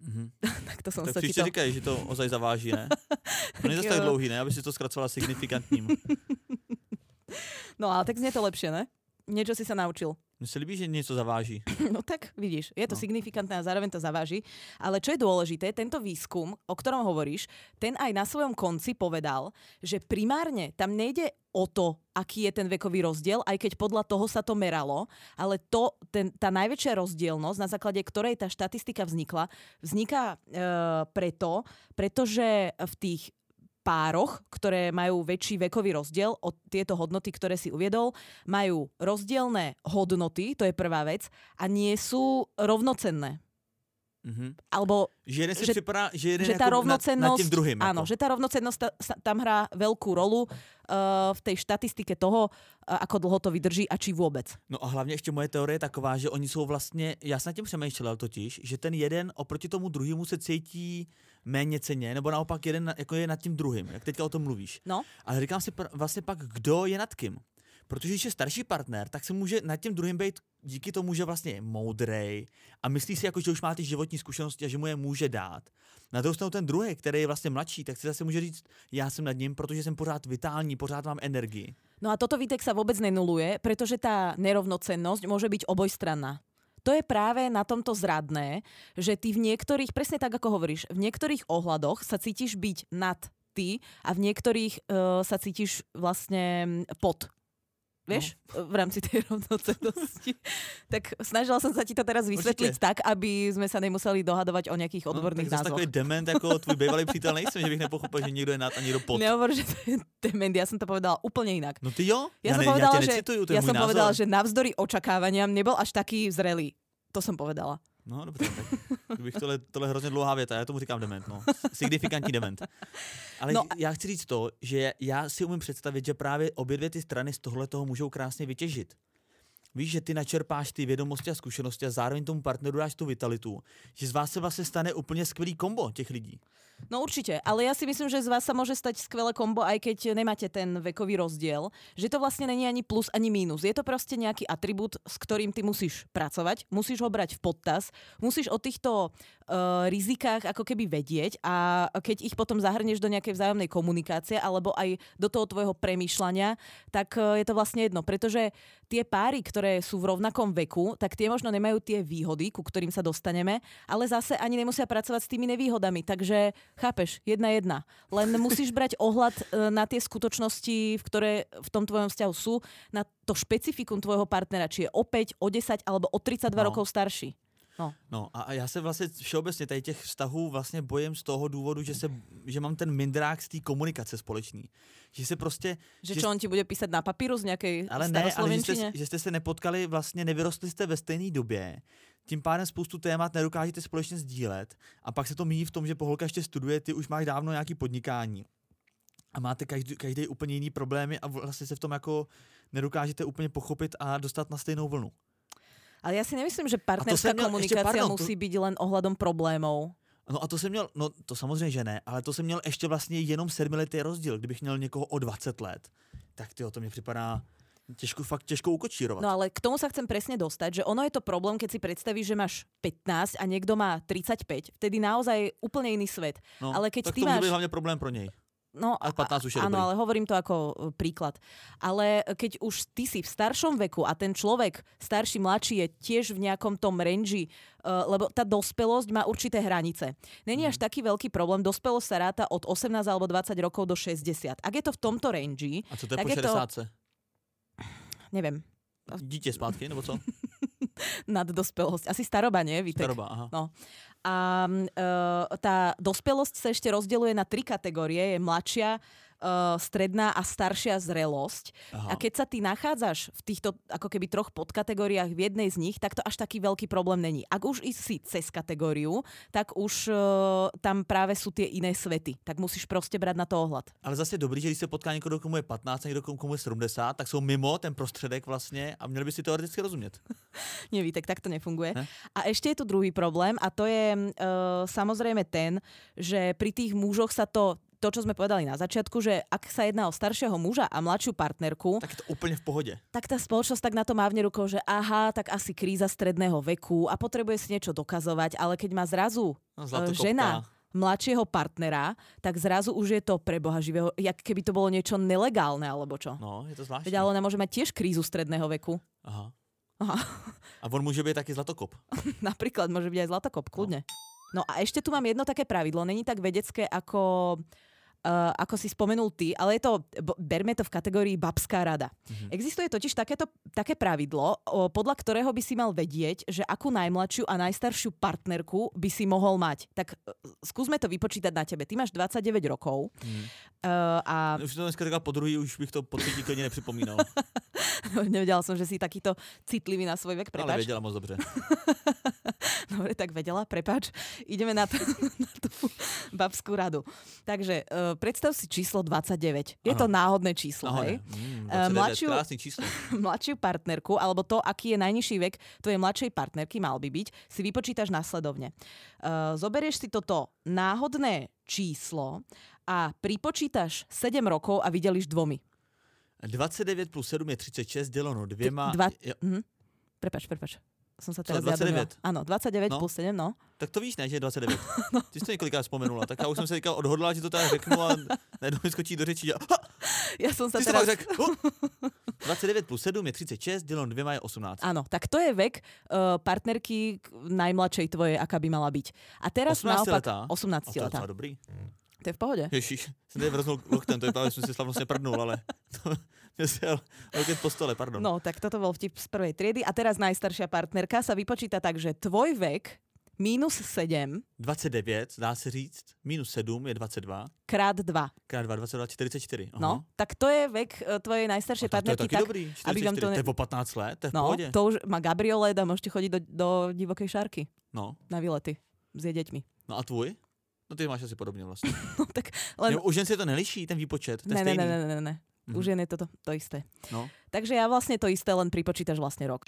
Mm-hmm. tak to som tak sa to... říkají, že to ozaj zaváží, ne? To není tak dlouhý, ne? Aby si to zkracovala signifikantním. no ale tak znie to lepšie, ne? Niečo si sa naučil. Mně se líbí, že něco zaváží. No tak vidíš, je to no. signifikantné a zároveň to zaváži. Ale čo je dôležité, tento výskum, o ktorom hovoríš, ten aj na svojom konci povedal, že primárne tam nejde o to, aký je ten vekový rozdiel, aj keď podľa toho sa to meralo, ale to, ten, tá najväčšia rozdielnosť, na základe ktorej tá štatistika vznikla, vzniká e, preto, pretože v tých pároch, ktoré majú väčší vekový rozdiel od tieto hodnoty, ktoré si uviedol, majú rozdielne hodnoty, to je prvá vec, a nie sú rovnocenné. Mm-hmm. Alebo, že jeden si že, připadá, že jeden že tá rovnocennosť, nad, nad druhým. Áno, ako. že tá rovnocennosť ta, tam hrá veľkú rolu uh, v tej štatistike toho, uh, ako dlho to vydrží a či vôbec. No a hlavně ještě moje teorie je taková, že oni jsou vlastně, já jsem na tím přemýšlel totiž, že ten jeden oproti tomu druhému se cítí méně ceně, nebo naopak jeden jako je nad tím druhým, jak teďka o tom mluvíš. No. Ale říkám si pr- vlastně pak, kdo je nad kým. Protože když je starší partner, tak se může nad tím druhým být díky tomu, že vlastně je moudrej a myslí si, jako, že už má ty životní zkušenosti a že mu je může dát. Na druhou stranu ten druhý, který je vlastně mladší, tak si zase může říct, já jsem nad ním, protože jsem pořád vitální, pořád mám energii. No a toto výtek sa vôbec nenuluje, pretože tá nerovnocennosť môže byť obojstranná. To je práve na tomto zradné, že ty v niektorých, presne tak ako hovoríš, v niektorých ohľadoch sa cítiš byť nad ty a v niektorých uh, sa cítiš vlastne pod vieš, no. v rámci tej rovnocennosti. tak snažila som sa ti to teraz vysvetliť Určite. tak, aby sme sa nemuseli dohadovať o nejakých no, odborných no, názvoch. takový dement ako tvoj bývalý přítel nejsem, že bych nepochopil, že niekto je nad a niekto pod. Nehovor, že to je dement, ja som to povedala úplne inak. No ty jo? Ja, ja som ne, povedala, ja že, necituju, ja som povedala, že navzdory očakávaniam nebol až taký zrelý. To som povedala. No dobře, tak bych tohle, tohle hrozně dlouhá věta, já tomu říkám dement, no. Signifikantní dement. Ale no. já chci říct to, že já si umím představit, že právě obě dvě ty strany z tohle toho můžou krásně vytěžit. Víš, že ty načerpáš ty vědomosti a zkušenosti a zároveň tomu partneru dáš tu vitalitu, že z vás se vlastně stane úplně skvělý kombo těch lidí. No určite, ale ja si myslím, že z vás sa môže stať skvelé kombo, aj keď nemáte ten vekový rozdiel. Že to vlastne není ani plus, ani mínus. Je to proste nejaký atribút, s ktorým ty musíš pracovať, musíš ho brať v podtas, musíš o týchto uh, rizikách ako keby vedieť a keď ich potom zahrnieš do nejakej vzájomnej komunikácie alebo aj do toho tvojho premýšľania, tak uh, je to vlastne jedno, pretože tie páry, ktoré sú v rovnakom veku, tak tie možno nemajú tie výhody, ku ktorým sa dostaneme, ale zase ani nemusia pracovať s tými nevýhodami. Takže chápeš, jedna jedna. Len musíš brať ohľad e, na tie skutočnosti, v ktoré v tom tvojom vzťahu sú, na to špecifikum tvojho partnera, či je o 5, o 10 alebo o 32 no. rokov starší. No. no a já se vlastně všeobecně tady těch vztahů vlastně bojím z toho důvodu, že, se, že mám ten mindrák z té komunikace společný. Že se prostě... Že, že čo, on ti bude písať na papíru z nějaké Ale ne, ale že jste, že jste se nepotkali, vlastně nevyrostli jste ve stejné době. Tím pádem spoustu témat nedokážete společně sdílet a pak se to míjí v tom, že poholka ještě studuje, ty už máš dávno nějaký podnikání a máte každý, každý úplně jiný problémy a vlastně se v tom jako nedokážete úplně pochopit a dostat na stejnou vlnu. Ale ja si nemyslím, že partnerská komunikácia pardon, musí to... byť len ohľadom problémov. No a to jsem měl, no to samozřejmě, že ne, ale to jsem měl ještě vlastně jenom sedmiletý rozdíl. Kdybych měl někoho o 20 let, tak tyjo, to mě připadá těžko, fakt těžko ukočírovat. No ale k tomu sa chcem presne dostať, že ono je to problém, keď si predstavíš, že máš 15 a niekto má 35, vtedy naozaj úplne iný svet. No, ale keď tak ty to máš... hlavne problém pro nej. No, a 15 už je áno, ale hovorím to ako e, príklad. Ale keď už ty si v staršom veku a ten človek, starší, mladší, je tiež v nejakom tom range, uh, lebo tá dospelosť má určité hranice. Není až mhm. taký veľký problém, dospelosť sa ráta od 18 alebo 20 rokov do 60. Ak je to v tomto range... A co to je po 60? To... Neviem. Dítě zpátky, nebo co? Nad dospelosť. Asi staroba, nie? Vítek? Staroba, aha. No. A uh, tá dospelosť sa ešte rozdeľuje na tri kategórie. Je mladšia, uh, stredná a staršia zrelosť. Aha. A keď sa ty nachádzaš v týchto ako keby troch podkategóriách v jednej z nich, tak to až taký veľký problém není. Ak už si cez kategóriu, tak už uh, tam práve sú tie iné svety. Tak musíš proste brať na to ohľad. Ale zase je dobrý, že když se potká někdo, komu je 15 a někdo, komu je 70, tak jsou mimo ten prostředek vlastně a měli by si teoreticky rozumět. Nie, Vítek, tak to nefunguje. Ne? A ešte je tu druhý problém a to je uh, samozrejme ten, že pri tých mužoch sa to to, čo sme povedali na začiatku, že ak sa jedná o staršieho muža a mladšiu partnerku, Tak je to úplně v pohodě. tak tá spoločnosť tak na to mávne rukou, že aha, tak asi kríza stredného veku a potrebuje si niečo dokazovať, ale keď má zrazu No, e, zlatokopka. žena mladšieho partnera, tak zrazu už je to pre boha živého, jak keby to bolo niečo nelegálne alebo čo. No, je to zvláštní. Veď ale ona môže mať tiež krízu stredného veku. Aha. Aha. A on může být taky zlatokop. Napríklad môže byť aj zlatokop, kľudne. No a ešte tu mám jedno také pravidlo, není tak vedecké ako Uh, ako si spomenul ty, ale je to, berme to v kategórii babská rada. Mhm. Existuje totiž takéto, také pravidlo, o, podľa ktorého by si mal vedieť, že akú najmladšiu a najstaršiu partnerku by si mohol mať. Tak uh, skúsme to vypočítať na tebe. Ty máš 29 rokov Mhm. uh, a Už to dneska říkal po druhý, už bych to po třetí klidně nepřipomínal. nevedela som, že si takýto citlivý na svoj vek. Ale Prepač. věděla moc dobře. Dobre, tak vedela, prepač. Ideme na, to, na tú babskú radu. Takže uh, predstav si číslo 29. Je to Áno. náhodné číslo, hej? Mm, Eh, 29, mladšiu- krásný číslo. mladšiu partnerku, alebo to, aký je najnižší vek tvojej mladšej partnerky, mal by byť, si vypočítaš následovne. Uh, zoberieš si toto náhodné číslo a pripočítaš 7 rokov a vydeliš dvomi. 29 plus 7 je 36, děleno dvěma. Dva- Jo, Mhm. Prepač, prepač. Som sa teraz 29? zjadrila. Áno, 29 No. plus 7, no. tak to víš, ne, že je 29. Ty jsi to několikrát vzpomenula, tak já už jsem se teďka odhodlal, že to tady řeknu a najednou mi skočí do řeči, že ha, Ja som sa ty teraz... řekl. Uh. 29 plus 7 je 36, děleno dvěma je 18. Áno, tak to je vek uh, partnerky najmladšej tvojej, aká by mala byť. A teraz 18 naopak... letá? 18 A to je letá. dobrý. To je v pohode. Ježíš, jsem tady vrznul loktem, to je právě, že jsem si slavnostně prdnul, ale to si loket po stole, pardon. No, tak toto bol vtip z prvej triedy. A teraz najstaršia partnerka sa vypočíta tak, že tvoj vek minus 7 29, dá se říct, minus 7 je 22, krát 2. krát 2, 22, 44. Aha. No, tak to je vek eh, tvojej najstaršej A tak to je partnerky. tak, dobrý, aby vám 44, to to, ne- je o 15 let, to je v no, pohodě. to už má gabriolet a môžete chodiť do, do divokej šárky No, na výlety s deťmi. no a tvůj? No ty máš asi podobně vlastně. No, tak len... Jo, u žen se to neliší, ten výpočet, to je Ne, ne, stejný. ne, ne, ne, Mhm. Už je to, to isté. No. Takže ja vlastne to isté, len pripočítaš vlastne rok.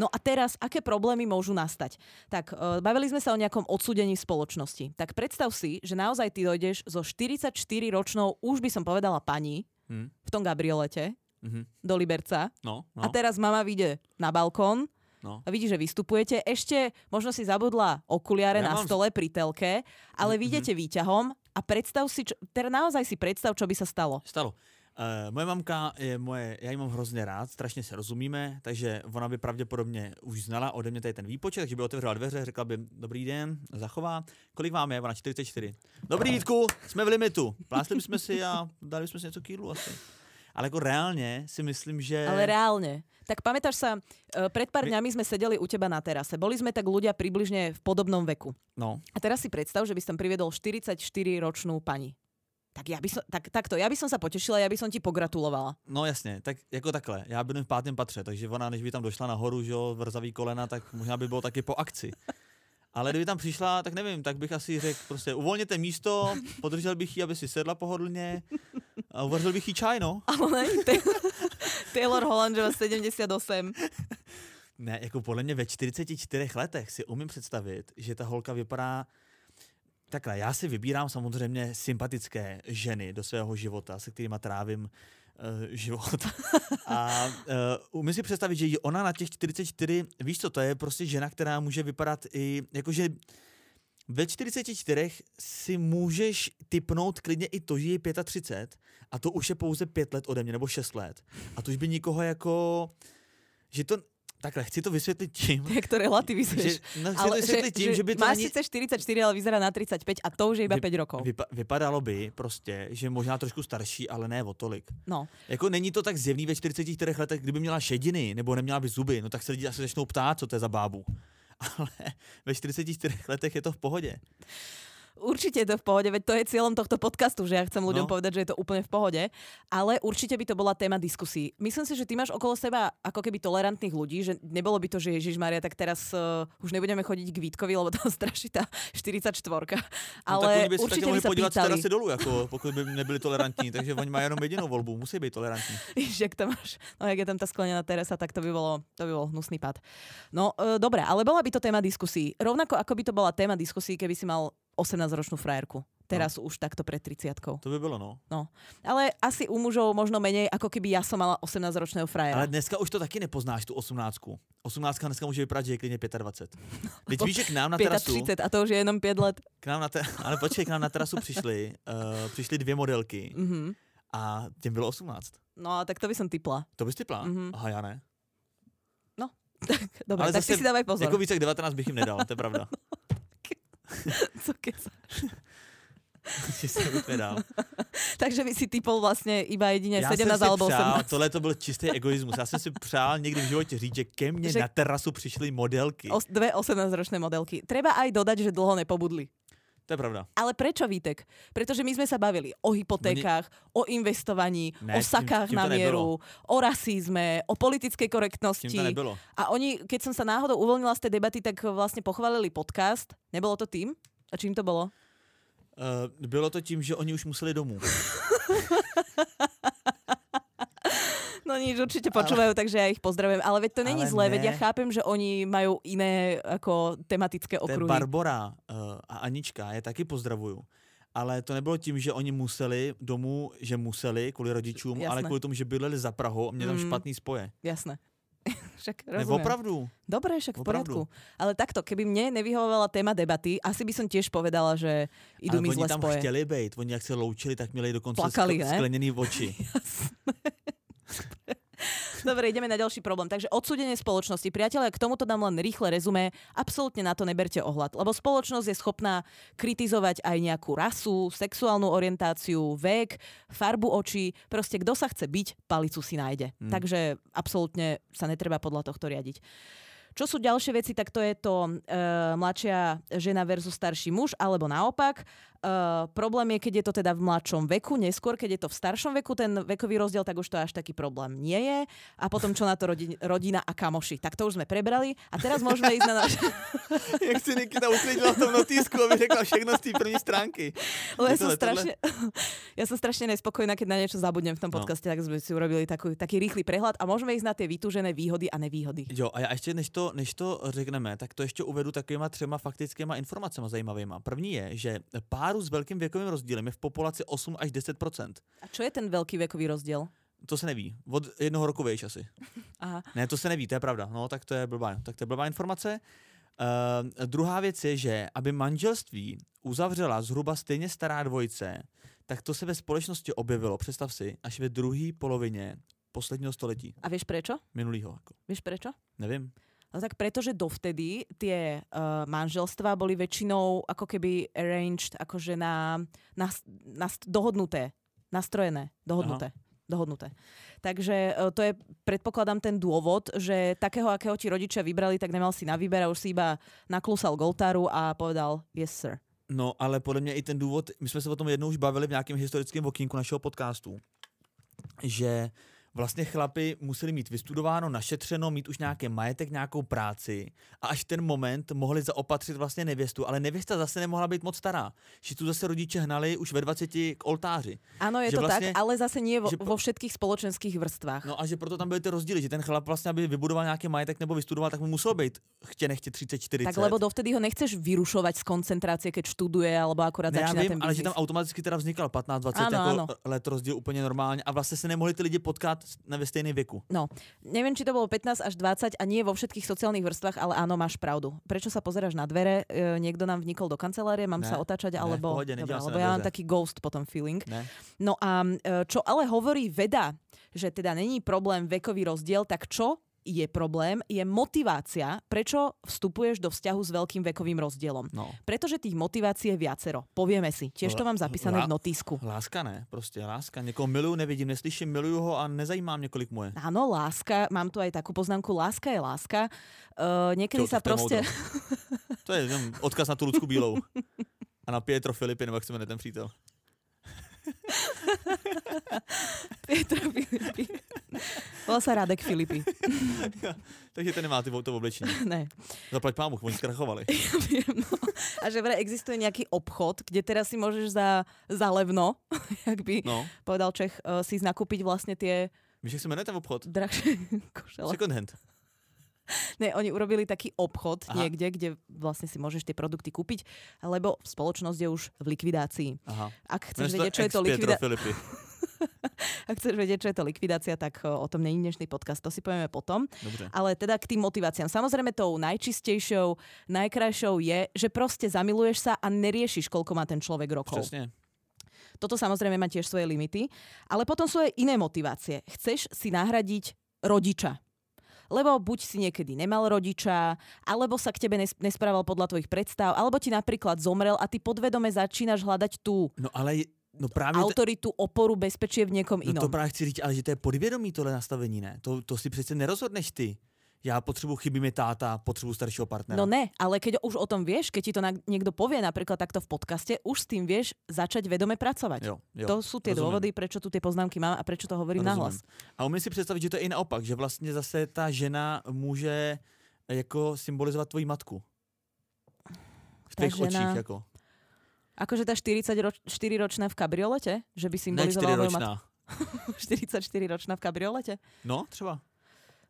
No a teraz, aké problémy môžu nastať? Tak, e, bavili sme sa o nejakom odsúdení spoločnosti. Tak predstav si, že naozaj ty dojdeš so 44-ročnou, už by som povedala pani, Hm. v tom gabriolete Mhm. do Liberca. No, no, A teraz mama vyjde na balkón no. a vidí, že vystupujete. Ešte možno si zabudla okuliare Ja na mám- stole pri telke, ale Mhm. vyjdete výťahom a predstav si, čo, teda naozaj si predstav, čo by sa stalo. Stalo. Uh, moje mamka je moje, já ji mám hrozně rád, strašně se rozumíme, takže ona by pravděpodobně už znala ode mě tady ten výpočet, takže by otevřela dveře, řekla by, dobrý den, zachová, kolik vám je, ona 44. Dobrý Vítku, jsme v limitu, plásli jsme si a dali jsme si něco kýlu asi. Ale jako reálně si myslím, že... Ale reálne. Tak pamätáš sa, e, pred pár dňami sme sedeli u teba na terase. Boli sme tak ľudia približne v podobnom veku. No, A teraz si predstav, že by som priviedol 44-ročnú pani. Tak, ja by som, tak, takto, ja by som sa potešila, ja by som ti pogratulovala. no jasně, tak jako takhle, já bydlím v pátém patře, takže ona, než by tam došla nahoru, že jo, vrzavý kolena, tak možná by bylo taky po akci. Ale kdyby tam přišla, tak nevím, tak bych asi řekl prostě uvolněte místo, podržel bych ji, aby si sedla pohodlně a uvařil bych jí čaj, no. Ale ne, Ta- Taylor Hollandova 78. Ne, jako podle mě ve 44 letech si umím představit, že ta holka vypadá takhle. Já si vybírám samozřejmě sympatické ženy do svého života, se kterými trávím život. A uh, umím si představit, že ona na těch 44, víš co, to je prostě žena, která může vypadat i, jakože ve 44 si můžeš typnout klidně i to, že je 35 a to už je pouze 5 let ode mě, nebo 6 let. A to už by nikoho jako, že to, takhle, chci to vysvětlit tím, Jak to relativizuješ. že, no, chci to vysvětlit tím, že, by to máš ani, síce 44, ale vyzerá na 35 a to už je iba Vy- 5 rokov. vypa, vypadalo by prostě, že možná trošku starší, ale ne o tolik. No, Jako není to tak zjevný ve 44 letech, kdyby měla šediny nebo neměla by zuby, no tak se lidi asi začnou ptát, co to je za bábu. Ale ve 44 letech je to v pohodě. Určite je to v pohode, veď to je cieľom tohto podcastu, že ja chcem ľuďom No. povedať, že je to úplne v pohode, ale určite by to bola téma diskusí. Myslím si, že ty máš okolo seba ako keby tolerantných ľudí, že nebolo by to, že Ježiš Maria, tak teraz uh, už nebudeme chodiť k Vítkovi, lebo tam straší tá 44. No, tak Ale by si určite by sa z pýtali. terasy dolů, jako, pokud by nebyli tolerantní, takže oni mají jenom jedinou volbu, musí být tolerantní. Víš, jak tam máš, no jak je tam tá sklenená terasa, tak to by bolo, to by bol hnusný pad. No e, dobre, ale bola by to téma diskusí. Rovnako ako by to bola téma diskusí, keby si mal 18-ročnú frajerku. Teraz už takto pred 30 To by bylo, no. No. Ale asi u mužov možno menej, ako keby ja som mala 18-ročného frajera. Ale dneska už to taky nepoznáš, tu 18. 18 dneska může vypadat, že je klidně 25. Teď víš, že k nám na terasu, 35 a to už je jenom 5 let. k nám na te, ale počkej, k nám na terasu přišly, uh, přišly dvě modelky Mhm. a těm bylo 18. No a tak to by som typla. To bys typla? Mhm. Aha, já ne. Tak, dobre, Ale tak zase si dávaj pozor. Jako více jak 19 bych jim nedal, to je pravda. Co bych nedal. Takže by si typol vlastne iba jedine Já 17 jsem alebo přál, 18. tohle to byl čistý egoismus. Já jsem si přál někdy v životě říct, že ke mně Že- na terasu přišly modelky. Os, dve 18-ročné modelky. Treba aj dodať, že dlho nepobudli. To je pravda. Ale prečo, Vítek? Pretože my sme sa bavili o hypotékách, o investovaní, Ne, o sakách tím to na mieru, o rasizme, o politickej korektnosti. tím to nebylo. A oni, keď som sa náhodou uvoľnila z tej debaty, tak vlastne pochválili podcast. Nebolo to tým? A čím to bolo? Uh, bylo to tím, že oni už museli domů. No nič, určite počúvajú, takže ja ich pozdravujem. Ale veď to není Ale zlé, ne. veď ja chápem, že oni majú iné ako tematické okruhy. Barbora uh, a Anička, je taky pozdravuju. Ale to nebylo tím, že oni museli domů, že museli kvůli rodičům, Jasné. ale kvůli tomu, že bydleli za Prahou a měli tam Mm. špatný spoje. Jasné. Však Ne, rozumiem. opravdu. Dobre, však v Opravdu. poriadku. Ale takto, keby mne nevyhovovala téma debaty, asi by som tiež povedala, že idú ale mi oni zle tam spoje. chtěli být, oni jak se loučili, tak měli dokonce Plakali, skl- ne? skleněný oči. Dobre, ideme na ďalší problém. Takže odsúdenie spoločnosti. Priatelia, k tomuto dám len rýchle rezumé. Absolútne na to neberte ohľad, lebo spoločnosť je schopná kritizovať aj nejakú rasu, sexuálnu orientáciu, vek, farbu očí. Proste kto sa chce byť, palicu si nájde. Hmm. Takže absolútne sa netreba podľa tohto riadiť. Čo sú ďalšie veci, tak to je to e, mladšia žena versus starší muž, alebo naopak. E, problém je, keď je to teda v mladšom veku, neskôr, keď je to v staršom veku, ten vekový rozdiel, tak už to až taký problém nie je. A potom čo na to rodin, rodina a kamoši. Tak to už sme prebrali. A teraz môžeme ísť na náš... jak si Nikita uklidila v tom notýsku, aby řekla všechno z té první stránky. Lebo ja som, strašne, ja som strašne nespokojná, keď na niečo zabudnem v tom No. podcaste, tak sme si urobili takú, taký rýchly prehľad a môžeme ísť na tie vytúžené výhody a nevýhody. Jo, a já ještě, než to, než to řekneme, tak to ještě uvedu takovýma třema faktickýma informacemi zajímavýma. První je, že páru s velkým věkovým rozdílem je v populaci 8 až 10% A čo je ten veľký vekový rozdiel? To se neví. Od jednoho roku vejš asi. Aha. Ne, to se neví, to je pravda. No, tak to je blbá, tak to je blbá informace. Uh, druhá věc je, že aby manželství uzavřela zhruba stejně stará dvojice, tak to se ve společnosti objevilo, představ si, až ve druhé polovině posledního století, A vieš prečo? minulýho. Jako. Vieš prečo? Nevím. No tak preto, že dovtedy tie uh, manželstvá boli väčšinou ako keby arranged, akože na, na, na dohodnuté, nastrojené, dohodnuté. Dohodnuté. Takže uh, to je, predpokladám, ten dôvod, že takého, akého ti rodičia vybrali, tak nemal si na výber a už si iba naklusal goltáru a povedal yes sir. No, ale podle mě i ten důvod, my jsme se o tom jednou už bavili v nějakém historickém okýnku našeho podcastu, že vlastně chlapi museli mít vystudováno, našetřeno, mít už nějaký majetek, nějakou práci a až ten moment mohli zaopatřit vlastně nevěstu, ale nevěsta zase nemohla být moc stará. Že tu zase rodiče hnali už ve 20 k oltáři. Áno, je Že to vlastne- tak, ale zase nie vo, že vo všetkých spoločenských vrstvách. No a že proto tam byly ty rozdíly, že ten chlap vlastně, aby vybudoval nějaký majetek nebo vystudoval, tak mu musel být chtě nechtě 30-40. Tak lebo dovtedy ho nechceš vyrušovať z koncentrácie, keď študuje alebo akurát Ne, já začína vím, ten ale že tam automaticky teda vznikal 15-20 Áno, jako let rozdíl úplně normálně a vlastně se nemohli ty lidi potkat na ve věku. No, neviem, či to bolo 15 až 20 a nie vo všetkých sociálnych vrstvách, ale áno, máš pravdu. Prečo sa pozeráš na dvere? E, niekto nám vnikol do kancelárie, mám Ne, sa otáčať, ne, alebo... pohode, Dobre, nedívam sa lebo na ja mám taký ghost potom feeling. Ne? No a e, čo ale hovorí veda, že teda není problém vekový rozdiel, tak čo je problém, je motivácia, prečo vstupuješ do vzťahu s veľkým vekovým rozdielom. No. Pretože tých motivácií je viacero. Povieme si. Tiež to mám zapísané v La- notísku. Láska ne, prostě láska. Někoho miluju, nevidím, neslyším, miluju ho a nezajímá mě, kolik mu je. Áno, láska, mám tu aj takú poznámku, láska je láska. Uh, niekedy Jo, sa tak to je proste... To je odkaz na tu Lucku Bílou. A na Pietro Filipy, nebo jak se jmenuje ten přítel. Pietro Filipy. Volá sa Radek Filipy. Takže ten nemá ty to oblečení. ne. Zaplať pámu, oni skrachovali. Ja viem, no. A že vraj existuje nejaký obchod, kde teraz si môžeš za, za levno, jak by No, povedal Čech, uh, si nakúpiť vlastne tie víš, jak se jmenuje ten obchod? drahšie košele. Second hand. Ne, oni urobili taký obchod Aha. niekde, kde vlastne si môžeš tie produkty kúpiť, lebo spoločnosť je už v likvidácii. Aha. Ak chceš se vedieť, čo je to likvidácia, ak chceš vedieť, čo je to likvidácia, tak uh, o tom není dnešný podcast, to si povieme potom. Dobře. Ale teda k tým motiváciám. Samozrejme tou najčistejšou, najkrajšou je, že proste zamiluješ sa a neriešiš, koľko má ten človek rokov. Přesně. Toto samozrejme má tiež svoje limity, ale potom sú aj iné motivácie. Chceš si nahradiť rodiča. Lebo buď si niekedy nemal rodiča, alebo sa k tebe nes- nesprával podľa tvojich predstav, alebo ti napríklad zomrel a ty podvedome začínaš hľadať tú No ale, no právě, to, autoritu, oporu, bezpečie v niekom no inom. to právě chci říct, ale že to je podvědomí tohle nastavení, ne? To, to si přece nerozhodneš ty. Já potřebuji, chybí mi táta, potřebuji staršího partnera. No ne, ale keď už o tom vieš, keď ti to niekto povie napríklad takto v podcaste, už s tým vieš začať vedome pracovať. Jo, jo, to sú tie rozumím. dôvody, prečo tu tie poznámky mám a prečo to hovorím nahlas. A umím si představit, že to je i naopak, že vlastně zase ta žena může jako symbolizovat tvoji matku. V Tá těch žena- očích, jako. Akože tá 40 roč, 4 ročná v kabriolete? Že by symbolizovala moju matku? čtyřročná. 44 ročná v kabriolete? No, třeba.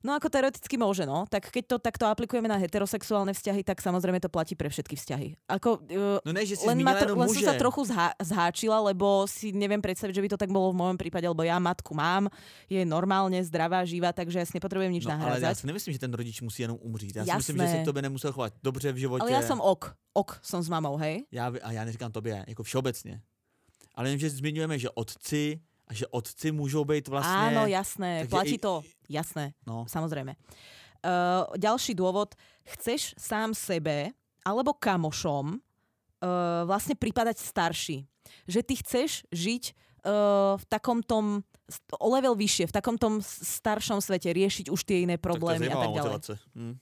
No ako teoreticky môže, no. Tak keď to takto aplikujeme na heterosexuálne vzťahy, tak samozrejme to platí pre všetky vzťahy. Ako, uh, No ne, že si len, ma len som sa trochu zhá, zháčila, lebo si neviem predstaviť, že by to tak bolo v mojom prípade, lebo ja matku mám, je normálne zdravá, živá, takže ja si nepotrebujem nič No, ale já nahrázať. si nemyslím, že ten rodič musí jenom umřít. Já si myslím, že Jasné. se k tobě nemusel chovat dobře v životě. Ale ja som ok. Ok som s mamou, hej? já, a já neříkám tobě, jako všeobecně. Ale jen, že zmiňujeme, že otci a že otci můžou být vlastně... Áno, jasné, takže platí i- to, jasné. No, Samozrejme. Uh, ďalší dôvod. Chceš sám sebe alebo kamošom uh, vlastne pripadať starší. Že ty chceš žiť uh, v takom tom o level vyššie, v takom tom staršom svete, riešiť už tie iné tak problémy a zajímavá tak ďalej. motivace. Hm.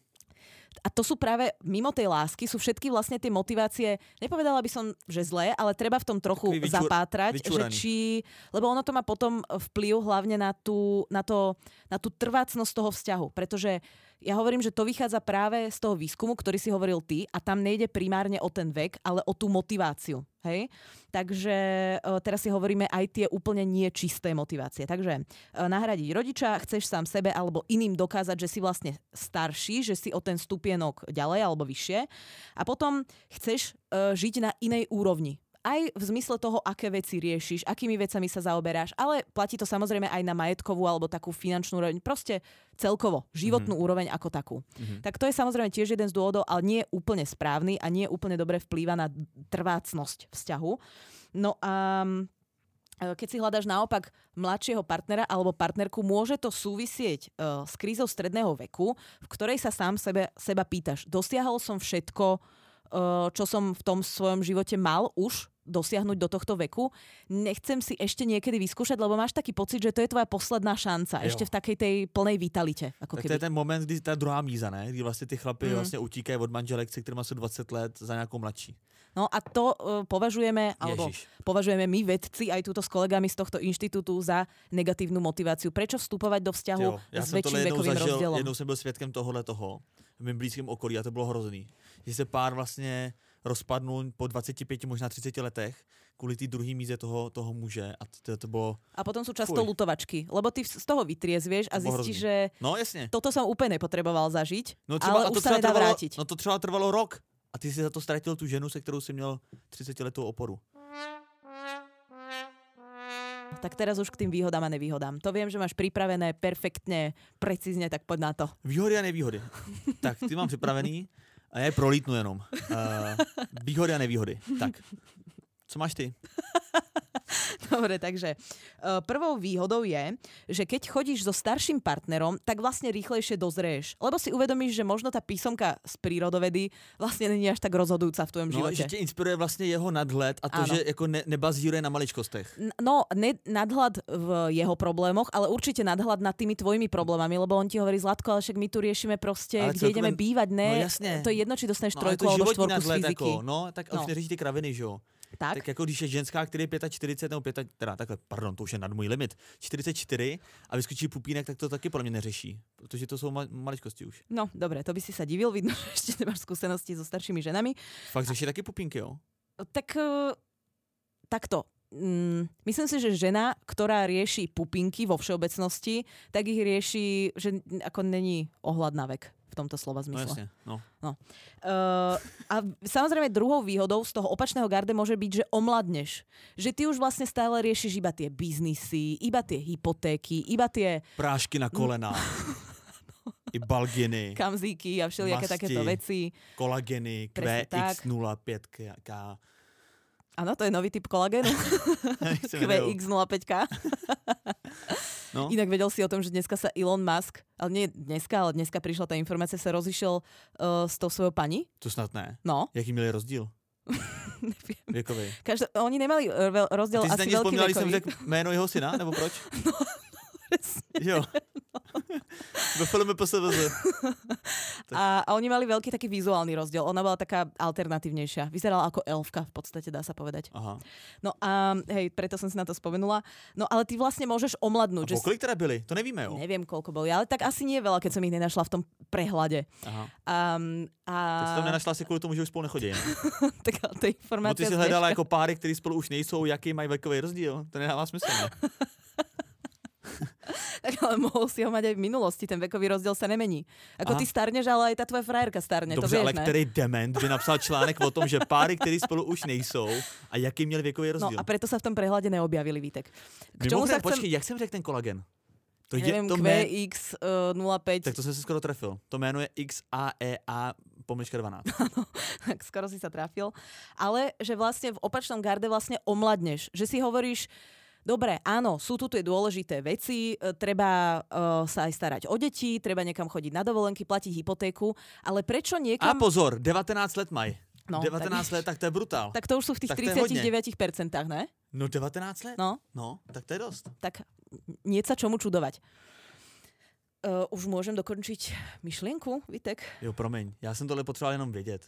A to sú práve mimo tej lásky, sú všetky vlastne tie motivácie, nepovedala by som, že zlé, ale treba v tom trochu vyčur- zapátrať, že či, lebo ono to má potom vplyv hlavne na tú, na, to, na tú trvácnosť toho vzťahu, pretože ja hovorím, že to vychádza práve z toho výskumu, ktorý si hovoril ty a tam nejde primárne o ten vek, ale o tú motiváciu. Hej? Takže e, teraz si hovoríme aj tie úplne niečisté motivácie. Takže e, nahradiť rodiča, chceš sám sebe alebo iným dokázať, že si vlastne starší, že si o ten stupienok ďalej alebo vyššie. A potom chceš e, žiť na inej úrovni. Aj v zmysle toho, aké veci riešiš, akými vecami sa zaoberáš, ale platí to samozrejme aj na majetkovú alebo takú finančnú úroveň, proste celkovo, životnú mm-hmm. úroveň ako takú. Mhm. Tak to je samozrejme tiež jeden z dôvodov, ale nie je úplne správny a nie úplne dobre vplýva na trvácnosť vzťahu. No a e, keď si hľadáš naopak mladšieho partnera alebo partnerku, môže to súvisieť uh, s krízou stredného veku, v ktorej sa sám sebe, seba pýtaš, dosiahol som všetko, čo som v tom svojom živote mal už dosiahnuť do tohto veku. Nechcem si ešte niekedy vyskúšať, lebo máš taký pocit, že to je tvoja posledná šanca. Jo. Ešte v takej tej plnej vitalite. Ako Tak to keby. je ten moment, kdy ta druhá míza, ne? Kdy vlastně ty chlapy Mm. vlastně utíkají od manželek, se kterými jsou 20 let za nějakou mladší. No a to uh, považujeme, alebo Ježiš. považujeme my vedci aj túto s kolegami z tohto inštitútu za negatívnu motiváciu. Prečo vstupovať do vzťahu Jo, já s väčším vekovým zažil, rozdielom? jednou jsem byl svědkem tohohle toho v mém blízkém okolí a to bylo hrozný. Že se pár vlastně rozpadnul po 25, možná 30 letech kvůli té druhé míze toho, toho muže a to, to bylo, A potom sú často Fuj. lutovačky, lebo ty z toho vytriezvieš a bolo zistíš, že no jasně. toto som úplne nepotreboval zažiť, No ale a už sa třeba nedá trvalo, vrátiť. No to třeba trvalo rok a ty si za to ztratil tu ženu, se kterou si měl 30 letou oporu. Tak teraz už k tým výhodám a nevýhodám. To viem, že máš pripravené perfektne, precízne, tak poď na to. Výhody a nevýhody. tak, ty mám připravený a je prolítnu jenom. Uh, výhody a nevýhody. Tak, co máš ty? Dobre, takže uh, prvou výhodou je, že keď chodíš so starším partnerom, tak vlastne rýchlejšie dozrieš. Lebo si uvedomíš, že možno tá písomka z prírodovedy vlastne není až tak rozhodujúca v tvojom No, živote. že tě inspiruje vlastně jeho nadhled a to, Áno. že jako ne, nebazíruje na maličkostech. No, ne, nadhľad v jeho problémoch, ale určite nadhľad nad tými tvojimi problémami, lebo on ti hovorí, Zlatko, ale však my tu riešime proste, Ale kde ideme bývať, ne? no jasne. To je jedno, či dostaneš No, trojku alebo štvorku z fyziky. jako, no, tak No. už neřeší ty kraviny, že jo. Tak? Tak jako když je ženská, který je 45 nebo 5, teda takhle, pardon, to už je nad můj limit, 44 a vyskočí pupínek, tak to taky podle mě neřeší, protože to jsou ma- maličkosti už. No, dobre, to by si sa divil, vidno, že ešte nemáš skúsenosti so staršími ženami. Fakt řeší taky pupínky, jo? Tak eh, takto. Mm, myslím si, že žena, ktorá rieši pupinky vo všeobecnosti, tak ich rieši, že ako není ohľad na vek tomto slova No zmysle. jasně, no. Uh, a samozrejme druhou výhodou z toho opačného garde môže byť, že omladneš. Že ty už vlastne stále riešiš iba tie biznisy, iba tie hypotéky, iba tie Prášky na kolena. I balginy, kamzíky a všelijaké Masti. takéto veci. kolageny, Presne tak. QX05K. Áno, to je nový typ kolagénu. QX05K. No. Inak vedel si o tom, že dneska sa Elon Musk, ale nie dneska, ale dneska prišla tá informácia, sa rozišiel uh, s tou svojou pani. To snad ne. No, Jaký měli rozdíl? neviem. Každá, oni nemali veľ- rozdiel Ty na asi veľký vzpomněla, když jsem vekový. řekl jméno jeho syna, nebo proč? Presne. Jo. Ve filmu PSVZ. A, a oni mali veľký taký vizuálny rozdiel. Ona bola taká alternatívnejšia. Vyzerala ako elfka, v podstate dá sa povedať. Aha. No a hej, preto som si na to spomenula. No ale ty vlastne môžeš A omladnúť. po Že kolik teda byli? To nevíme, jo? Neviem, koľko boli, ale tak asi nie veľa, keď som ich nenašla v tom prehľade. Aha. Um, a... Tak jsi tam nenašla asi kvůli tomu, že už spolu nechodí. Ne? tak ale to je No informácia ty si dneška. jako páry, který spolu už nejsou, jaký mají věkový rozdíl. To nedává smysl, ne? Tak ale mohol si ho mať aj v minulosti, ten vekový rozdiel sa nemení. Ako Aha. ty starneš, ale aj tá tvoja frajerka starne, to Dobře, vieš, ale ne? který dement by napsal článek o tom, že páry, který spolu už nejsou a jaký měli věkový No rozdíl. a preto sa v tom prehľade neobjavili, Vítek. K čomu Mimochodem, sa chcem... počkej, jak jsem řekl ten kolagen? To je neviem, to jméno, QX05, tak to jsem se skoro trefil. To jméno je XAEA pomlčka 12. tak skoro si sa trafil. Ale že vlastne v opačnom garde vlastne omladneš. Že si hovoríš, Dobre, áno, sú tu tie dôležité veci, e, treba uh, sa aj starať o deti, treba niekam chodiť na dovolenky, platiť hypotéku, ale prečo A niekam... pozor, 19 let mají. No, 19 tak- let, tak to je brutál. Tak to už sú v tých Tak to je hodně. 39%, ne? No 19 let? No, No, tak to je dost. tak nie sa čomu čudovať. Uh, už môžem dokončiť myšlienku, Vitek? Jo, promiň, já jsem tohle potřeboval jenom vědět.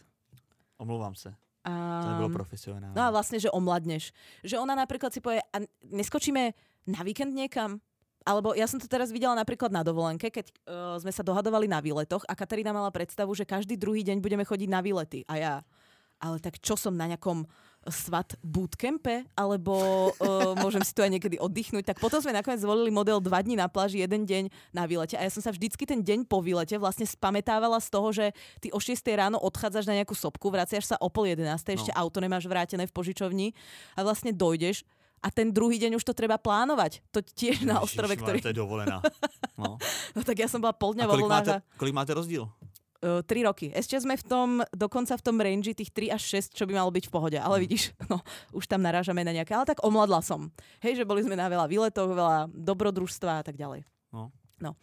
Omlouvám se, to Um, profesionálne. no a vlastne, že omladneš. Že ona napríklad si povie, a neskočíme na víkend niekam? Alebo ja som to teraz videla napríklad na dovolenke, keď uh, sme sa dohadovali na výletoch a Katarína mala predstavu, že každý druhý deň budeme chodiť na výlety. A ja, ale tak čo som na nejakom svat bootcampe, alebo uh, môžem si tu aj niekedy oddychnúť. Tak potom sme nakoniec zvolili model 2 dní na pláži, jeden deň na výlete. A ja som sa vždycky ten deň po výlete vlastne spametávala z toho, že ty o 6 ráno odchádzaš na nejakú sopku, vraciaš sa o pol 11, ešte No. auto nemáš vrátené v požičovni a vlastne dojdeš a ten druhý deň už to treba plánovať. To tiež na ostrove, ktorý... To je dovolená. No. No tak ja som bola pol dňa vo kolik máte, kolik máte rozdíl? Uh, 3 roky. Ešte sme v tom, dokonca v tom range tých 3 až 6, čo by malo byť v pohode. Ale Mm. vidíš, no, už tam narážame na nejaké. Ale tak omladla som. Hej, že boli sme na veľa výletoch, veľa dobrodružstva a tak ďalej. No. no.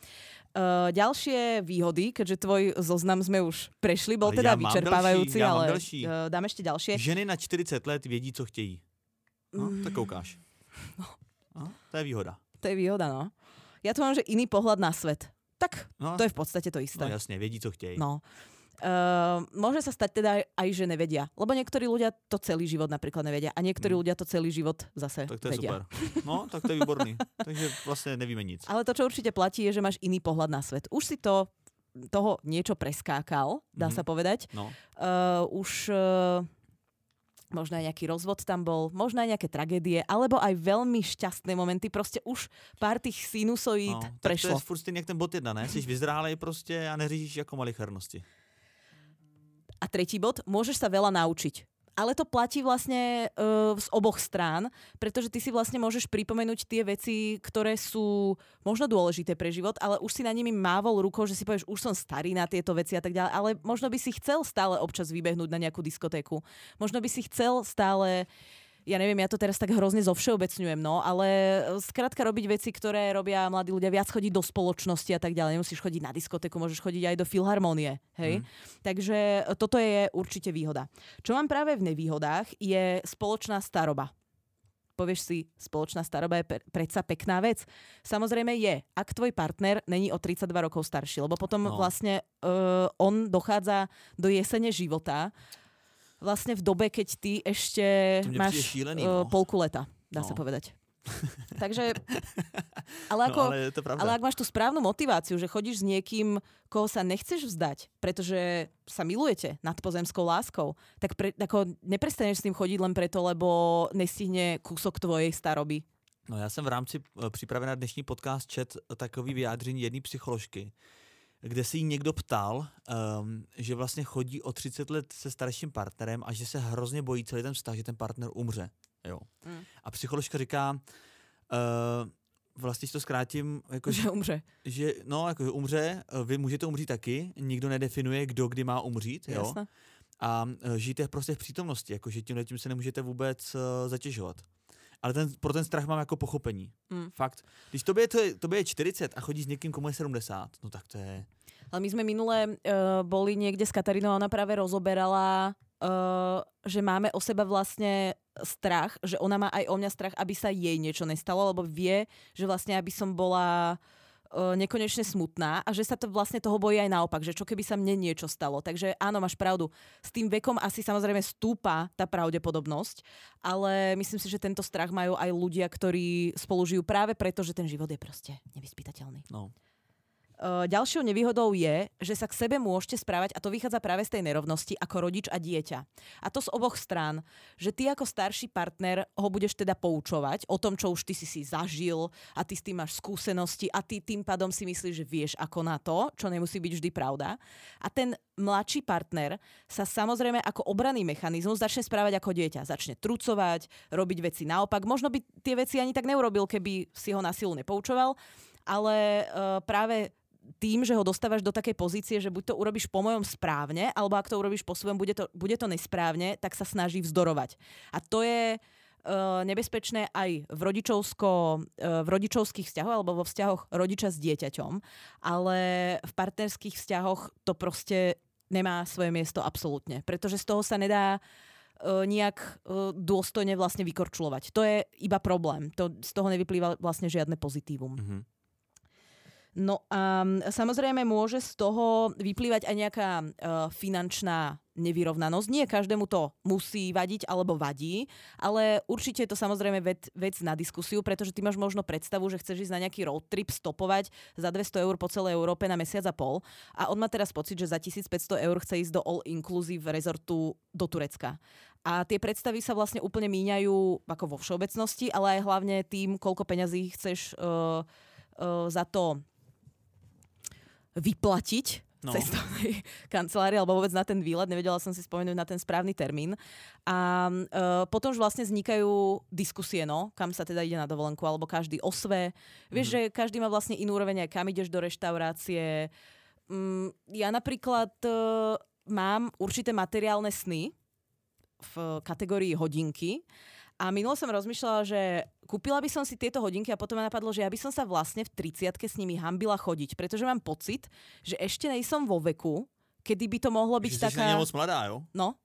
Uh, ďalšie výhody, keďže tvoj zoznam sme už prešli, bol teda ja vyčerpávajúci, další, ja ale další. uh, dáme ešte ďalšie. Ženy na 40 let vědí, co chtějí. No, Mm. tak koukáš. No, to je výhoda. To je výhoda, no. Ja tu mám, že iný pohľad na svet. Tak No, to je v podstate to no isté. jasně, vědí, co chtějí. No. Uh, môže sa stať teda aj, že nevedia. Lebo niektorí ľudia to celý život napríklad nevedia. A niektorí Mm. ľudia to celý život zase Tak to je vedia. super. No, tak to je výborný. Takže vlastně nevíme nic. Ale to, čo určite platí, je, že máš iný pohľad na svet. Už si to toho niečo preskákal, dá Mhm. sa povedať. No, Uh, už uh, možno aj nejaký rozvod tam bol, možno aj nejaké tragédie, alebo aj veľmi šťastné momenty. Proste už pár tých sinusoid no. Tak to prešlo. je furt stejně jak ten bod jedna, ne? Jsi vyzrálej prostě a neříš jako malichernosti. A tretí bod, môžeš sa veľa naučiť. Ale to platí vlastne uh, z oboch strán, pretože ty si vlastne môžeš pripomenúť tie veci, ktoré sú možno dôležité pre život, ale už si na nimi mávol rukou, že si povieš, už som starý na tieto veci a tak ďalej, ale možno by si chcel stále občas vybehnúť na nejakú diskotéku. Možno by si chcel stále ja neviem, ja to teraz tak hrozne zovšeobecňujem, no, ale skrátka robiť veci, ktoré robia mladí ľudia, viac chodiť do spoločnosti a tak ďalej. Nemusíš chodiť na diskotéku, môžeš chodiť aj do filharmonie, hej. Mm. Takže toto je určite výhoda. Čo mám práve v nevýhodách, je spoločná staroba povieš si, spoločná staroba je predsa pekná vec. Samozrejme je, ak tvoj partner není o 32 rokov starší, lebo potom no. vlastne uh, on dochádza do jesene života vlastne v dobe, keď ty ešte máš šílený, no. uh, polku leta, dá no. sa povedať. Takže, ale, no, ako, no, ale, to ale ak máš tú správnu motiváciu, že chodíš s niekým, koho sa nechceš vzdať, pretože sa milujete nad pozemskou láskou, tak pre, ako neprestaneš s tým chodiť len preto, lebo nestihne kúsok tvojej staroby. No já jsem v rámci e, přípravy na dnešní podcast čet takový vyjádření jedné psycholožky, kde si jí někdo ptal, um, že vlastně chodí o 30 let se starším partnerem a že se hrozně bojí celý ten vztah, že ten partner umře. Jo. Mm. A psycholožka říká, uh, vlastně to zkrátím, jako, že umře. Že, no, jako, že umře, eh, vy můžete umřít taky, nikdo nedefinuje, kdo kdy má umřít, jo. Jasne. A uh, žijte prostě v přítomnosti, jako, že tímhle tím se nemůžete vůbec uh, zatěžovat. Ale ten, pro ten strach mám jako pochopení. Mm. Fakt. Když tobě, to, tobě je 40 a chodíš s někým, komu je 70, no tak to je... Ale my sme minule uh, boli niekde s Katarínou a ona práve rozoberala Uh, že máme o seba vlastne strach, že ona má aj o mňa strach, aby sa jej niečo nestalo, lebo vie, že vlastne aby som bola uh, nekonečne smutná a že sa to vlastne toho bojí aj naopak, že čo keby sa mne niečo stalo. Takže áno, máš pravdu. S tým vekom asi samozrejme stúpa tá pravdepodobnosť, ale myslím si, že tento strach majú aj ľudia, ktorí spolu žijú práve preto, že ten život je proste nevyspytateľný. No. Uh, ďalšou nevýhodou je, že sa k sebe môžete správať, a to vychádza práve z tej nerovnosti, ako rodič a dieťa. A to z oboch strán. Že ty ako starší partner ho budeš teda poučovať o tom, čo už ty si si zažil a ty s tým máš skúsenosti a ty tým pádom si myslíš, že vieš ako na to, čo nemusí byť vždy pravda. A ten mladší partner sa samozrejme ako obranný mechanizmus začne správať ako dieťa. Začne trucovať, robiť veci naopak. Možno by tie veci ani tak neurobil, keby si ho na silu nepoučoval, ale uh, práve tým, že ho dostávaš do takej pozície, že buď to urobíš po mojom správne, alebo ak to urobíš po svojom, bude to, bude to nesprávne, tak sa snaží vzdorovať. A to je uh, nebezpečné aj v, rodičovsko, uh, v rodičovských vzťahoch alebo vo vzťahoch rodiča s dieťaťom, ale v partnerských vzťahoch to proste nemá svoje miesto absolútne, pretože z toho sa nedá uh, nejak uh, dôstojne vlastne vykorčulovať. To je iba problém. To, z toho nevyplýva vlastne žiadne pozitívum. Mm-hmm. No a samozrejme môže z toho vyplývať aj nejaká uh, finančná nevyrovnanosť. Nie každému to musí vadiť alebo vadí, ale určite je to samozrejme vec, vec na diskusiu, pretože ty máš možno predstavu, že chceš ísť na nejaký road trip stopovať za 200 eur po celej Európe na mesiac a pol a on má teraz pocit, že za 1500 eur chce ísť do all-inclusive rezortu do Turecka. A tie predstavy sa vlastne úplne míňajú ako vo všeobecnosti, ale aj hlavne tým, koľko peňazí chceš uh, za to vyplatiť no. cestovnej kancelárii alebo vôbec na ten výlet. Nevedela som si spomenúť na ten správny termín. A uh, potom už vlastne vznikajú diskusie, no, kam sa teda ide na dovolenku, alebo každý osve. Vieš, mm. že každý má vlastne inú úroveň, aj kam ideš do reštaurácie. Um, ja napríklad uh, mám určité materiálne sny v kategórii hodinky a minulo som rozmýšľala, že kúpila by som si tieto hodinky a potom ma napadlo, že ja by som sa vlastne v 30 s nimi hambila chodiť, pretože mám pocit, že ešte nejsom vo veku, kedy by to mohlo byť že taká... Že mladá, jo? No,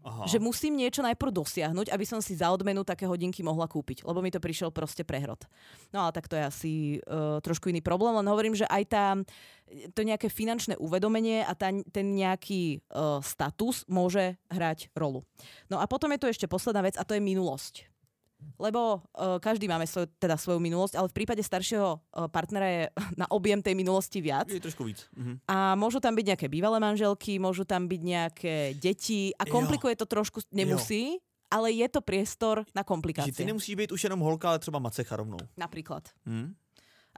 Aha. Že musím niečo najprv dosiahnuť, aby som si za odmenu také hodinky mohla kúpiť, lebo mi to prišiel proste prehrod. No ale tak to je asi uh, trošku iný problém, len hovorím, že aj tá, to nejaké finančné uvedomenie a tá, ten nejaký uh, status môže hrať rolu. No a potom je tu ešte posledná vec a to je minulosť lebo uh, každý máme svoj, teda svoju minulosť, ale v prípade staršieho uh, partnera je na objem tej minulosti viac. Je trošku víc. Mhm. A môžu tam byť nejaké bývalé manželky, môžu tam byť nejaké deti a komplikuje jo. to trošku, nemusí, jo. ale je to priestor na komplikácie. Že ty nemusíš byť už jenom holka, ale třeba macecha rovnou. Napríklad. Mhm.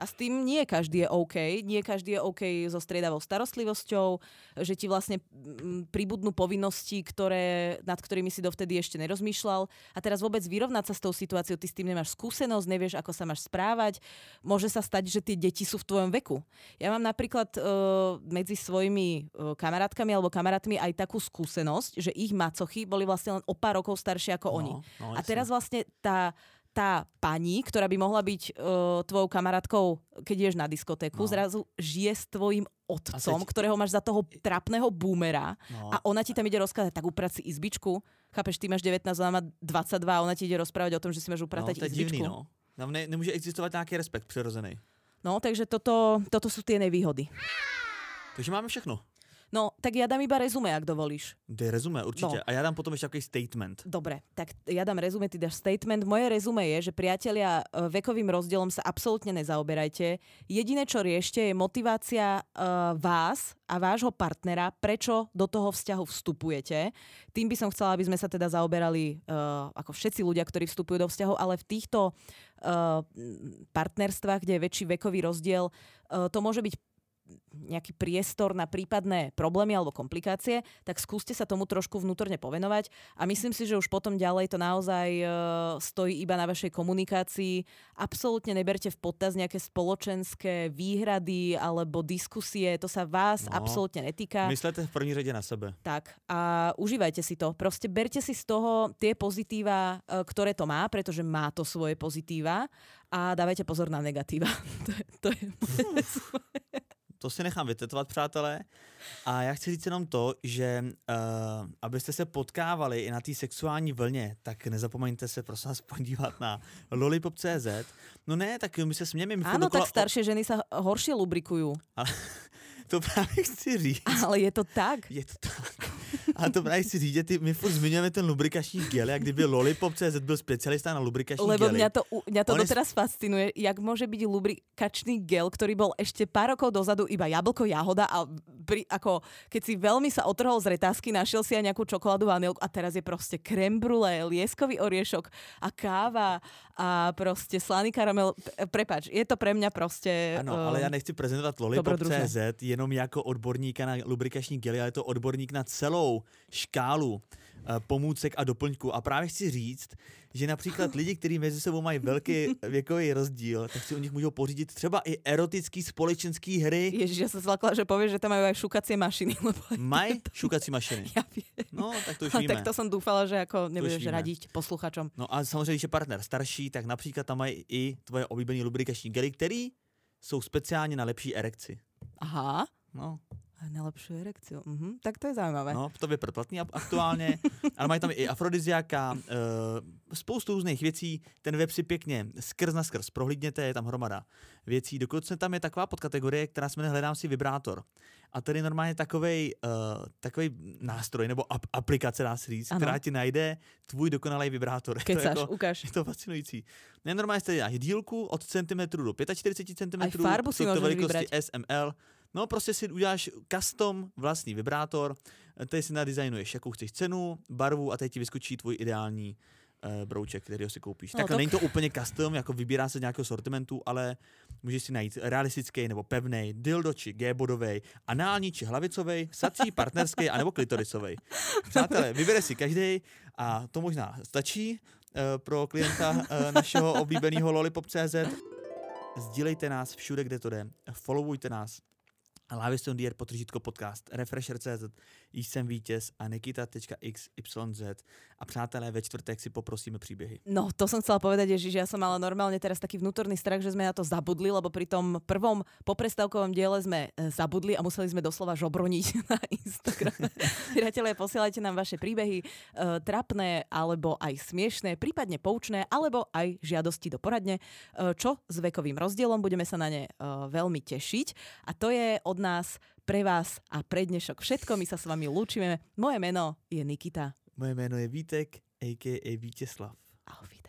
A s tým nie každý je OK. Nie každý je OK so striedavou starostlivosťou, že ti vlastne mm, pribudnú povinnosti, ktoré, nad ktorými si dovtedy ešte nerozmýšľal. A teraz vôbec vyrovnať sa s tou situáciou, ty s tým nemáš skúsenosť, nevieš, ako sa máš správať. Môže sa stať, že tie deti sú v tvojom veku. Ja mám napríklad uh, medzi svojimi uh, kamarátkami alebo kamarátmi aj takú skúsenosť, že ich macochy boli vlastne len o pár rokov staršie ako No, oni. no, A teraz vlastne tá, tá pani, ktorá by mohla byť uh, tvojou kamarátkou, keď ideš na diskotéku, No. no. zrazu žije s tvojim otcom, teď- ktorého máš za toho trapného boomera No. a ona ti tam ide rozkázať, tak uprať si izbičku. Chápeš, ty máš 19, ona má 22 a ona ti ide rozprávať o tom, že si máš no, upratať to je izbičku. divný, no. Tam ne, nemůže existovat nějaký respekt přirozený. no, takže toto, toto sú tie nevýhody. Takže máme všechno. No, tak ja dám iba rezume, ak dovolíš. Je rezume určitě. No. A já dám potom ještě takový statement. Dobre, tak ja dám rezume, ty dáš statement. Moje rezume je, že priatelia e, vekovým rozdielom sa absolútne nezaoberajte. Jediné, čo riešte, je motivácia uh, vás a vášho partnera, prečo do toho vzťahu vstupujete. Tým by som chcela, aby sme sa teda zaoberali uh, ako všetci ľudia, ktorí vstupujú do vzťahu, ale v týchto uh, partnerstvách, kde je väčší vekový rozdiel, uh, to môže byť nejaký priestor na prípadné problémy alebo komplikácie, tak skúste sa tomu trošku vnútorne povenovať a myslím si, že už potom ďalej to naozaj e, stojí iba na vašej komunikácii. Absolútne neberte v potaz nejaké spoločenské výhrady alebo diskusie, to sa vás No. absolútne netýka. Myslete v první řadě na sebe. Tak a užívajte si to. Proste berte si z toho tie pozitíva, e, ktoré to má, pretože má to svoje pozitíva a dávajte pozor na negatíva. to je, to je moje To si nechám vytetovat, přátelé. A já chci říct jenom to, že uh, abyste se potkávali i na té sexuální vlně, tak nezapomeňte se prosím vás podívat na lollipop.cz. No ne, tak my se smějeme. my Áno, tak staršie ženy sa horšie lubrikujú. Ale to právě chci říct. Ale je to tak. Je to tak. A to právě chci říct, ty, my furt zmiňujeme ten lubrikační gel, jak kdyby Lollipop.cz byl specialista na lubrikační Lebo gely. mňa to, mňa to On je- doteraz fascinuje, jak môže byť lubrikačný gel, ktorý bol ešte pár rokov dozadu iba jablko, jahoda a pri, ako, keď si veľmi sa otrhol z retázky, našiel si aj nejakú čokoládu, vanilku a teraz je proste creme brulee, lieskový oriešok a káva a proste slaný karamel. Prepač, je to pre mňa proste... Ano, ale já um, nechci prezentovat dobrodružné. Lollipop.cz jenom jako odborníka na lubrikační gely, ale je to odborník na celou škálu eh, pomůcek a doplňků. A právě chci říct, že například lidi, kteří mezi sebou mají velký věkový rozdíl, tak si u nich můžou pořídit třeba i erotický společenský hry. Ježiš, ja som zlakla, že povieš, že tam majú aj šukacie mašiny, lebo... Mají šukací mašiny. Ja viem. No, tak to už víme. tak to som dúfala, že ako nebudeš víme. radiť posluchačom. No a samozřejmě, když je partner starší, tak například tam mají i tvoje oblíbené lubrikační gely, které jsou speciálně na lepší erekci. Aha. No, A na lepšiu erekciu. Mhm, tak to je zaujímavé. No, to je predplatný aktuálně, ale mají tam i afrodiziáka, e, spoustu různých věcí, ten web si pěkně skrz na skrz prohlídněte, je tam hromada věcí, dokonce tam je taková podkategorie, která se jmenuje Hledám si vibrátor. A tady normálně takovej, uh, takovej nástroj nebo ap- aplikace, dá se říct, Ano. která ti najde tvůj dokonalý vibrátor. Je to Keď jako- ukáž. je to fascinující. Ne, normálně jste dílku od centimetru do 45 cm. Aj farbu si to velikosti vybrať. SML. No prostě si uděláš custom vlastní vibrátor, tady si nadizajnuješ, jakou chceš cenu, barvu a teď ti vyskočí tvůj ideální uh, brouček, který si koupíš. No, tak tak- není to úplně custom, jako vybírá se z nějakého sortimentu, ale můžeš si najít realistický nebo pevný, dildo či G-bodový, anální či hlavicový, sací, partnerský anebo klitorisový. Přátelé, vybere si každý a to možná stačí uh, pro klienta uh, našeho oblíbeného lollipop.cz. Sdílejte nás všude, kde to jde. Followujte nás. Live on the air, potržítko podcast, Refresher.cz, jsem vítěz a Nikita.xyz. A přátelé, ve čtvrtek si poprosíme příběhy. No, to som chcela povedať, Ježiš, ja som mala normálne teraz taký vnútorný strach, že sme na to zabudli, lebo pri tom prvom poprestávkovom diele sme e, zabudli a museli sme doslova žobroniť na Instagrame. Priatelia, posielajte nám vaše príbehy, e, trapné alebo aj smiešné, prípadne poučné, alebo aj žiadosti do poradne. E, čo s vekovým rozdielom, budeme sa na ne e, veľmi tešiť. A to je od nás pre vás a pre dnešok všetko. My sa s vami lúčime. Moje meno je Nikita. Moje jméno je Vítek, a.k.a. Auf Wiedersehen.